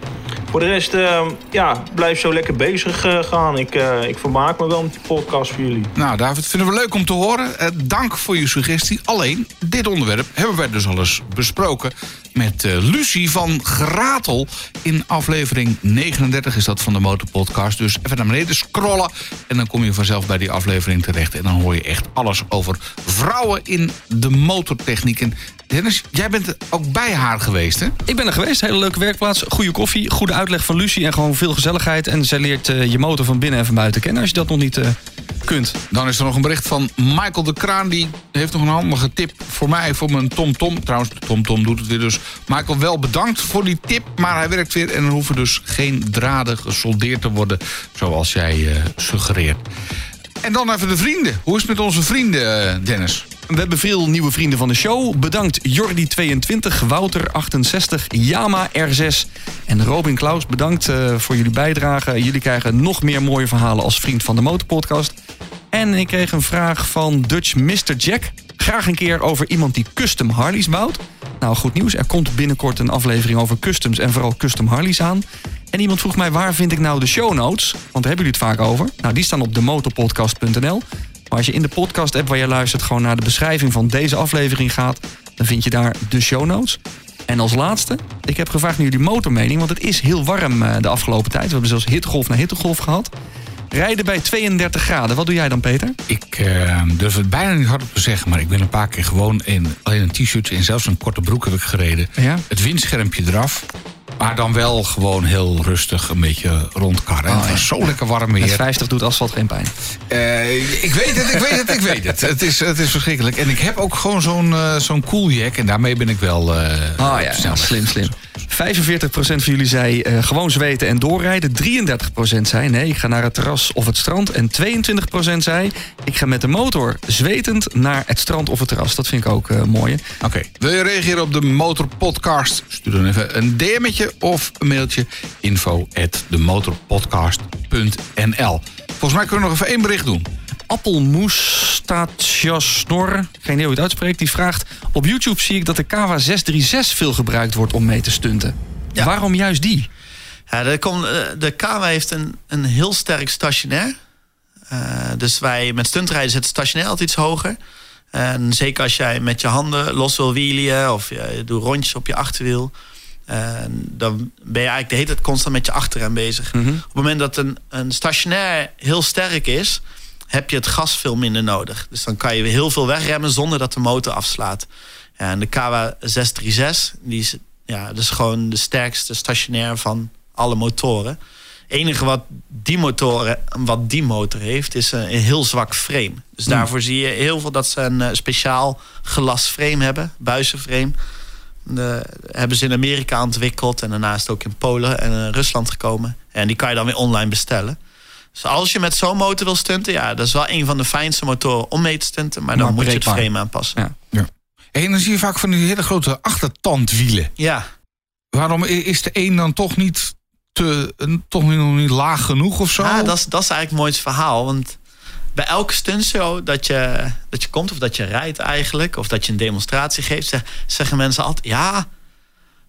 Voor de rest, eh, ja, blijf zo lekker bezig eh, gaan. Ik, eh, ik vermaak me wel met die podcast voor jullie. Nou, David, vinden we leuk om te horen. Eh, dank voor je suggestie. Alleen, dit onderwerp hebben wij dus al eens besproken met Lucie van Gratel. In aflevering 39 is dat van de Motorpodcast. Dus even naar beneden scrollen en dan kom je vanzelf bij die aflevering terecht. En dan hoor je echt alles over vrouwen in de motortechniek. En Dennis, jij bent ook bij haar geweest, hè? Ik ben er geweest, hele leuke werkplaats, goede koffie, goede uitleg van Lucie en gewoon veel gezelligheid. En zij leert eh, je motor van binnen en van buiten kennen als je dat nog niet eh, kunt. Dan is er nog een bericht van Michael de Kraan. Die heeft nog een handige tip voor mij, voor mijn TomTom. Trouwens, de TomTom doet het weer dus. Michael, wel bedankt voor die tip. Maar hij werkt weer en er hoeven dus geen draden gesoldeerd te worden. Zoals jij eh, suggereert. En dan even de vrienden. Hoe is het met onze vrienden, Dennis? We hebben veel nieuwe vrienden van de show. Bedankt Jordi22, Wouter68, Yama R6 en Robin Klaus. Bedankt eh, voor jullie bijdrage. Jullie krijgen nog meer mooie verhalen als vriend van de Motorpodcast. En ik kreeg een vraag van Dutch Mr. Jack. Graag een keer over iemand die custom Harleys bouwt. Nou, goed nieuws. Er komt binnenkort een aflevering over customs en vooral custom Harleys aan. En iemand vroeg mij waar vind ik nou de show notes? Want daar hebben jullie het vaak over. Nou, die staan op demotorpodcast.nl. Maar als je in de podcast app waar je luistert gewoon naar de beschrijving van deze aflevering gaat, dan vind je daar de show notes. En als laatste, ik heb gevraagd naar jullie motormening, want het is heel warm eh, de afgelopen tijd. We hebben zelfs hittegolf na hittegolf gehad. Rijden bij 32 graden. Wat doe jij dan, Peter? Ik eh, durf het bijna niet hardop te zeggen, maar ik ben een paar keer gewoon in alleen een t-shirt en zelfs een korte broek heb ik gereden. Ja? Het windschermpje eraf. Maar dan wel gewoon heel rustig een beetje rondkarren. En Oh, het was ja. zo lekker warm Met weer. 50 doet asfalt geen pijn. Eh, ik weet het, ik weet het, ik weet het. Het is, het is verschrikkelijk. En ik heb ook gewoon zo'n eh zo'n koeljack. En daarmee ben ik wel eh Ah ja, snel. slim, slim. 45% van jullie zei eh, gewoon zweten en doorrijden. 33% zei nee, ik ga naar het terras of het strand. En 22% zei ik ga met de motor zwetend naar het strand of het terras. Dat vind ik ook eh mooi. Oké, wil je reageren op de Motorpodcast? Stuur dan even een DM'tje of een mailtje. Info at demotorpodcast.nl Volgens mij kunnen we nog even één bericht doen. Appelmoestatiasnor, geen idee hoe het uitspreekt, die vraagt... op YouTube zie ik dat de Kawa 636 veel gebruikt wordt om mee te stunten. Ja. Waarom juist die? Ja, komt, eh, de heeft een, een heel sterk stationair. Eh, dus wij met stuntrijden zetten stationair altijd iets hoger. En zeker als jij met je handen los wil wielen of je doet rondjes op je achterwiel. dan ben je eigenlijk de hele tijd constant met je achterrem bezig. Op het moment dat een, een stationair heel sterk is, heb je het gas veel minder nodig. Dus dan kan je heel veel wegremmen zonder dat de motor afslaat. En de KW 636, die is, ja, dat is gewoon de sterkste stationair van alle motoren. Het enige wat die, motoren, wat die motor heeft, is een, heel zwak frame. Dus daarvoor zie je heel veel dat ze een eh, speciaal gelast frame hebben, buizenframe. De, hebben ze in Amerika ontwikkeld en daarnaast ook in Polen en in Rusland gekomen. En die kan je dan weer online bestellen. Dus als je met zo'n motor wil stunten, ja, dat is wel een van de fijnste motoren om mee te stunten. Maar dan Maar moet je het frame aanpassen. Ja. En dan zie je vaak van die hele grote achtertandwielen. Ja, Waarom is de een dan toch niet, te, toch nog niet laag genoeg of zo? Ah, dat, is, dat is eigenlijk het mooiste verhaal. Want bij elke stuntshow dat je, dat je komt, of dat je rijdt eigenlijk, of dat je een demonstratie geeft, zeg- zeggen mensen altijd: ja,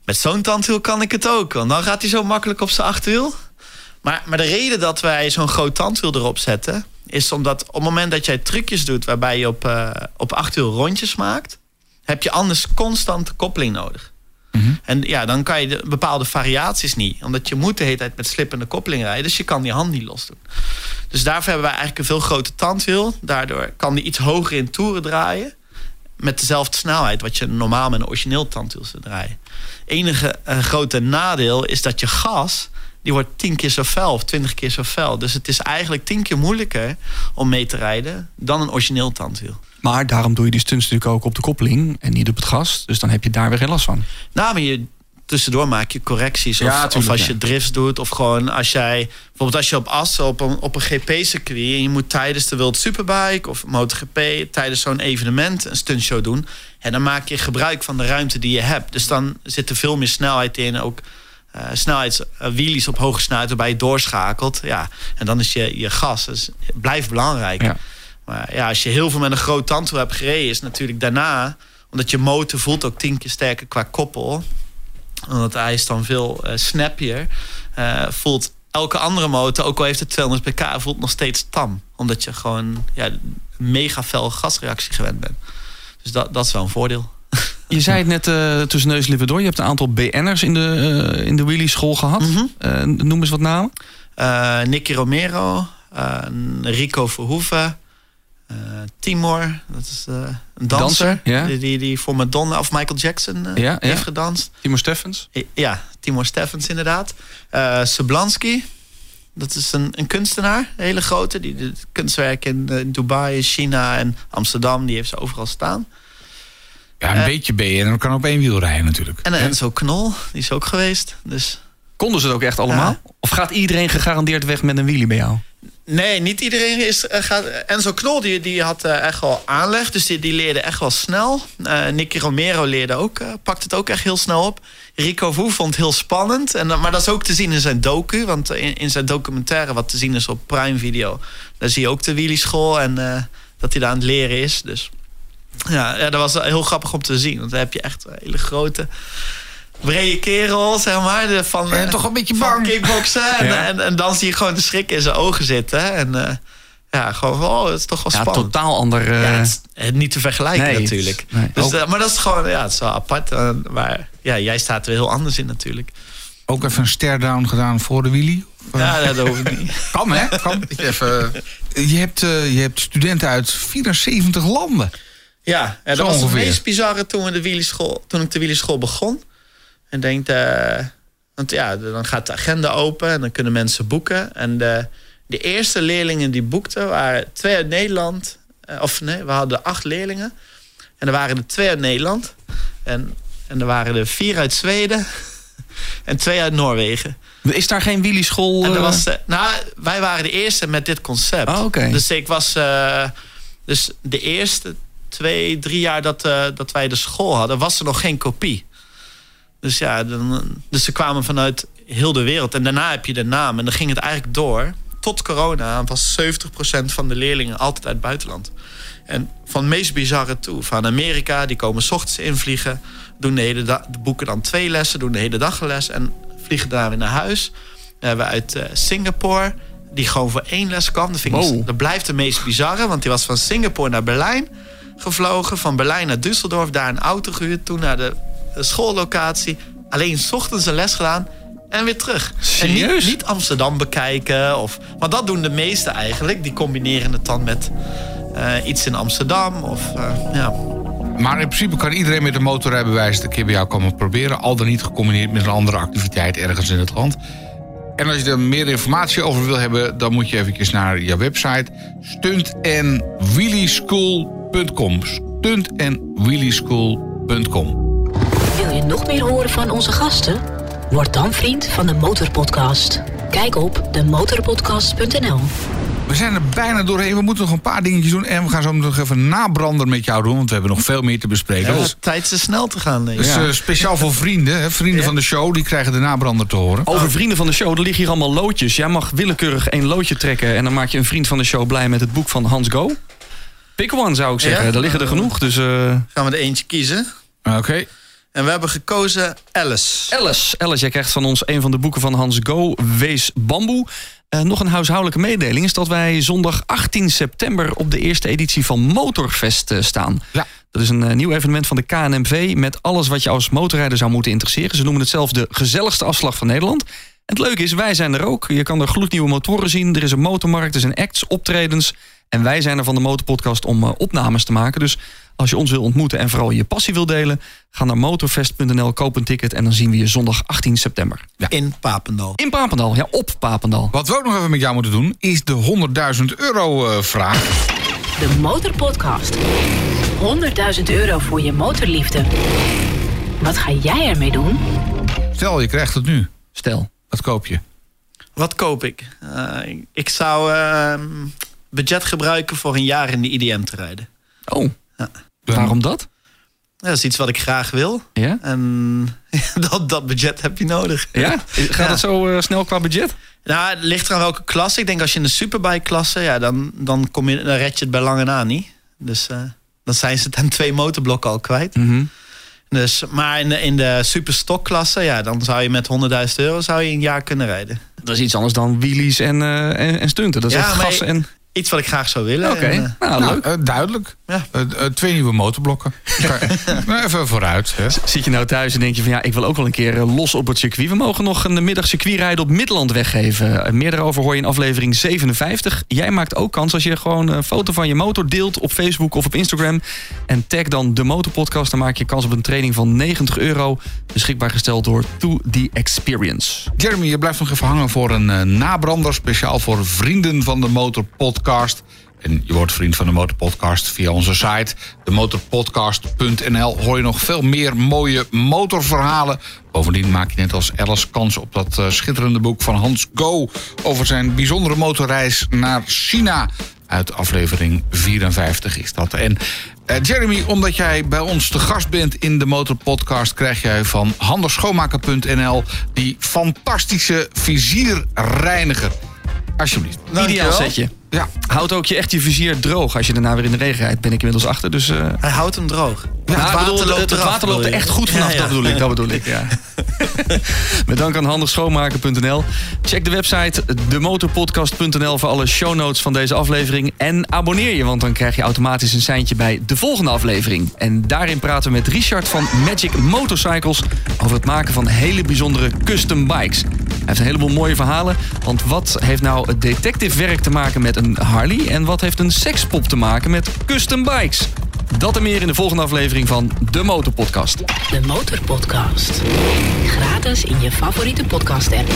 met zo'n tandwiel kan ik het ook. Want dan gaat hij zo makkelijk op zijn achterwiel. Maar, maar de reden dat wij zo'n groot tandwiel erop zetten, is omdat op het moment dat jij trucjes doet waarbij je op, eh, op achterwiel rondjes maakt, heb je anders constant koppeling nodig. En ja, dan kan je de bepaalde variaties niet. Omdat je moet de hele tijd met slippende koppeling rijden. Dus je kan die hand niet los doen. Dus daarvoor hebben wij eigenlijk een veel groter tandwiel. Daardoor kan die iets hoger in toeren draaien. Met dezelfde snelheid wat je normaal met een origineel tandwiel zou draaien. Enige eh, grote nadeel is dat je gas... die wordt tien keer zo fel of twintig keer zo fel. Dus het is eigenlijk tien keer moeilijker om mee te rijden... dan een origineel tandwiel. Maar daarom doe je die stunts natuurlijk ook op de koppeling en niet op het gas. Dus dan heb je daar weer geen last van. Nou, maar je, tussendoor maak je correcties. Of, Ja, of als ja. je drifts doet. Of gewoon als jij... Bijvoorbeeld als je op assen op een, op een GP-circuit... en je moet tijdens de World Superbike of MotoGP... tijdens zo'n evenement een stuntshow doen... en dan maak je gebruik van de ruimte die je hebt. Dus dan zit er veel meer snelheid in. Ook eh snelheidswheelies op hoge snelheid... waarbij je doorschakelt. Ja, en dan is je, je gas dus, blijft belangrijk. Ja. Maar ja, als je heel veel met een groot tandwiel hebt gereden, is natuurlijk daarna, omdat je motor voelt ook tien keer sterker qua koppel, omdat hij is dan veel eh, snappier, eh, voelt elke andere motor, ook al heeft het 200 pk, voelt nog steeds tam. Omdat je gewoon ja, mega fel gasreactie gewend bent. Dus dat, dat is wel een voordeel. Je zei het net eh, tussen neus en lippen door. Je hebt een aantal BN'ers in de, eh, in de Wheelie school gehad. Eh, noem eens wat namen. Nicky Romero, Rico Verhoeven, Timor, dat is een danser. Danser, ja. die, die, die voor Madonna of Michael Jackson Ja, ja. heeft gedanst. Timo Steffens. Ja, Timor Steffens inderdaad. Seblanski, dat is een, een kunstenaar, een hele grote. Die doet kunstwerk in, Dubai, China en Amsterdam. Die heeft ze overal staan. Ja, een Eh. beetje ben je en dan kan op één wiel rijden natuurlijk. En Enzo Knol, die is ook geweest. Dus Konden ze het ook echt allemaal? Of gaat iedereen gegarandeerd weg met een wheelie bij jou? Nee, niet iedereen is, eh, gaat. Enzo Knol die, die had eh, echt wel aanleg, dus die, die leerde echt wel snel. Eh Nicky Romero leerde ook, pakt het ook echt heel snel op. Rico Voe vond het heel spannend. En, maar dat is ook te zien in zijn docu. Want in, in zijn documentaire, wat te zien is op Prime Video, daar zie je ook de wielieschool en dat hij daar aan het leren is. Dus ja, ja, dat was heel grappig om te zien. Want dan heb je echt een hele grote. Brede kerel, zeg maar. De, van, En eh, toch een beetje bang. kickboksen. En, Ja. en, en dan zie je gewoon de schrik in zijn ogen zitten. En eh, ja, gewoon van, oh, dat is toch wel Ja, spannend. totaal ander. eh, Ja, het is niet te vergelijken nee, natuurlijk. nee. Dus, Ook- maar dat is gewoon, ja, het is wel apart. maar ja, jij staat er heel anders in natuurlijk. Ook even een stare-down gedaan voor de eh, Ja, dat hoef ik niet. Kan hè? Kan. Even, je, hebt, je hebt studenten uit 74 landen. Ja, dat was ongeveer. het meest bizarre toen, we de wielerschool, toen ik de wielerschool begon. En denk, eh, want ja, dan gaat de agenda open en dan kunnen mensen boeken. En de, de eerste leerlingen die boekten waren twee uit Nederland. eh, Of nee, we hadden acht leerlingen. En er waren er twee uit Nederland. En, en er waren er vier uit Zweden. En twee uit Noorwegen. Is daar geen wheelie school? En dat eh, was, nou, wij waren de eerste met dit concept. Oké. Dus ik was. dus de eerste twee, drie jaar dat, eh, dat wij de school hadden, was er nog geen kopie. Dus ja, dan, dus ze kwamen vanuit heel de wereld. En daarna heb je de naam. En dan ging het eigenlijk door. Tot corona was 70% van de leerlingen altijd uit het buitenland. En van het meest bizarre toe. Van Amerika, die komen 's ochtends invliegen. Doen de hele dag, boeken dan twee lessen, doen de hele dag een les. En vliegen daarna weer naar huis. We hebben uit eh, Singapore, die gewoon voor één les kwam. Dat, vind ik, Wow. dat blijft de meest bizarre, want die was van Singapore naar Berlijn gevlogen. Van Berlijn naar Düsseldorf, daar een auto gehuurd. Toen naar de, de schoollocatie. Alleen 's ochtends een les gedaan en weer terug. En Serieus? niet, niet Amsterdam bekijken. Of, want dat doen de meesten eigenlijk. Die combineren het dan met eh, iets in Amsterdam. Of, eh, ja. Maar in principe kan iedereen met een motorrijbewijs de keer bij jou komen proberen. Al dan niet gecombineerd met een andere activiteit ergens in het land. En als je er meer informatie over wil hebben, dan moet je eventjes naar je website stuntenwheelieschool.com. Stuntenwheelieschool.com. Wil je nog meer horen van onze gasten? Word dan vriend van de Motorpodcast. Kijk op demotorpodcast.nl. We zijn er bijna doorheen. We moeten nog een paar dingetjes doen. En we gaan zo nog even nabrander met jou doen. Want we hebben nog veel meer te bespreken. Ja, Dus, tijd te snel te gaan, denk ik. dus, eh, speciaal voor vrienden. Hè, vrienden van de show. Die krijgen de nabrander te horen. Over vrienden van de show, er liggen hier allemaal loodjes. Jij mag willekeurig één loodje trekken en dan maak je een vriend van de show blij met het boek van Hans Go. Pick one zou ik zeggen. Ja? Er liggen er genoeg. Dus eh, Gaan we er eentje kiezen. Oké. En we hebben gekozen Alice. Alice. Alice, jij krijgt van ons een van de boeken van Hans Go, Wees Bamboe. Eh, nog een huishoudelijke mededeling is dat wij zondag 18 september op de eerste editie van Motorfest eh, staan. Ja. Dat is een eh, nieuw evenement van de KNMV met alles wat je als motorrijder zou moeten interesseren. Ze noemen het zelf de gezelligste afslag van Nederland. En het leuke is, wij zijn er ook. Je kan er gloednieuwe motoren zien. Er is een motormarkt, er zijn acts, optredens. En wij zijn er van de Motorpodcast om eh, opnames te maken. Dus als je ons wil ontmoeten en vooral je passie wil delen... ga naar motorfest.nl, koop een ticket en dan zien we je zondag 18 september. In Papendal. In Papendal, ja, op Papendal. Wat we ook nog even met jou moeten doen, is de 100.000 euro eh, vraag. De Motorpodcast. 100.000 euro voor je motorliefde. Wat ga jij ermee doen? Stel, je krijgt het nu. Stel. Wat koop je? Wat koop ik? Eh, ik- ik zou ehm, budget gebruiken voor een jaar in de IDM te rijden. Oh, Dan- waarom dat? dat is iets wat ik graag wil. Ja? En dat, dat budget heb je nodig. Ja? Gaat Ja. het zo eh, snel qua budget? Nou, het ligt eraan welke klasse. Ik denk als je in de superbike klasse, ja, dan, dan, kom je, dan red je het bij lange na niet. Dus eh, dan zijn ze aan twee motorblokken al kwijt. Mhm. Dus, maar in de, in de superstokklasse, ja, dan zou je met 100.000 euro zou je een jaar kunnen rijden. Dat is iets anders dan wheelies en, eh, en, en stunten. Dat is Ja, echt gas en... Iets wat ik graag zou willen. Oké, En, eh, nou, Nou, leuk. eh, duidelijk. Ja. Eh, twee nieuwe motorblokken. nou, even vooruit. Hè. Zit je nou thuis en denk je van ja, ik wil ook wel een keer los op het circuit. We mogen nog een middag circuitrijden op Midland weggeven. Meer daarover hoor je in aflevering 57. Jij maakt ook kans als je gewoon een foto van je motor deelt op Facebook of op Instagram. En tag dan de Motorpodcast. Dan maak je kans op een training van 90 euro. Beschikbaar gesteld door To The Experience. Jeremy, je blijft nog even hangen voor een nabrander. Speciaal voor vrienden van de Motorpodcast. En je wordt vriend van de Motorpodcast via onze site. Demotorpodcast.nl hoor je nog veel meer mooie motorverhalen. Bovendien maak je net als Alice kans op dat eh, schitterende boek van Hans Go... over zijn bijzondere motorreis naar China. Uit aflevering 54 is dat. En eh, Jeremy, omdat jij bij ons te gast bent in de Motorpodcast... krijg jij van handerschoonmaker.nl die fantastische vizierreiniger. Alsjeblieft. Ideaal setje. Ja, Houdt ook je echt je vizier droog als je daarna weer in de regen rijdt. Ben ik inmiddels achter. Dus eh, Hij houdt hem droog. Ja, ik bedoel, het, het eraf, water loopt er echt goed vanaf, Ja, ja. dat bedoel ik. Dat bedoel ik, ja. Met dank aan handigschoonmaken.nl. Check de website demotorpodcast.nl voor alle show notes van deze aflevering. En abonneer je, want dan krijg je automatisch een seintje bij de volgende aflevering. En daarin praten we met Richard van Magic Motorcycles over het maken van hele bijzondere custom bikes. Hij heeft een heleboel mooie verhalen, want wat heeft nou het detective werk te maken met een Harley en wat heeft een sekspop te maken met custom bikes? Dat en meer in de volgende aflevering van De Motorpodcast. De Motorpodcast. Gratis in je favoriete podcast app.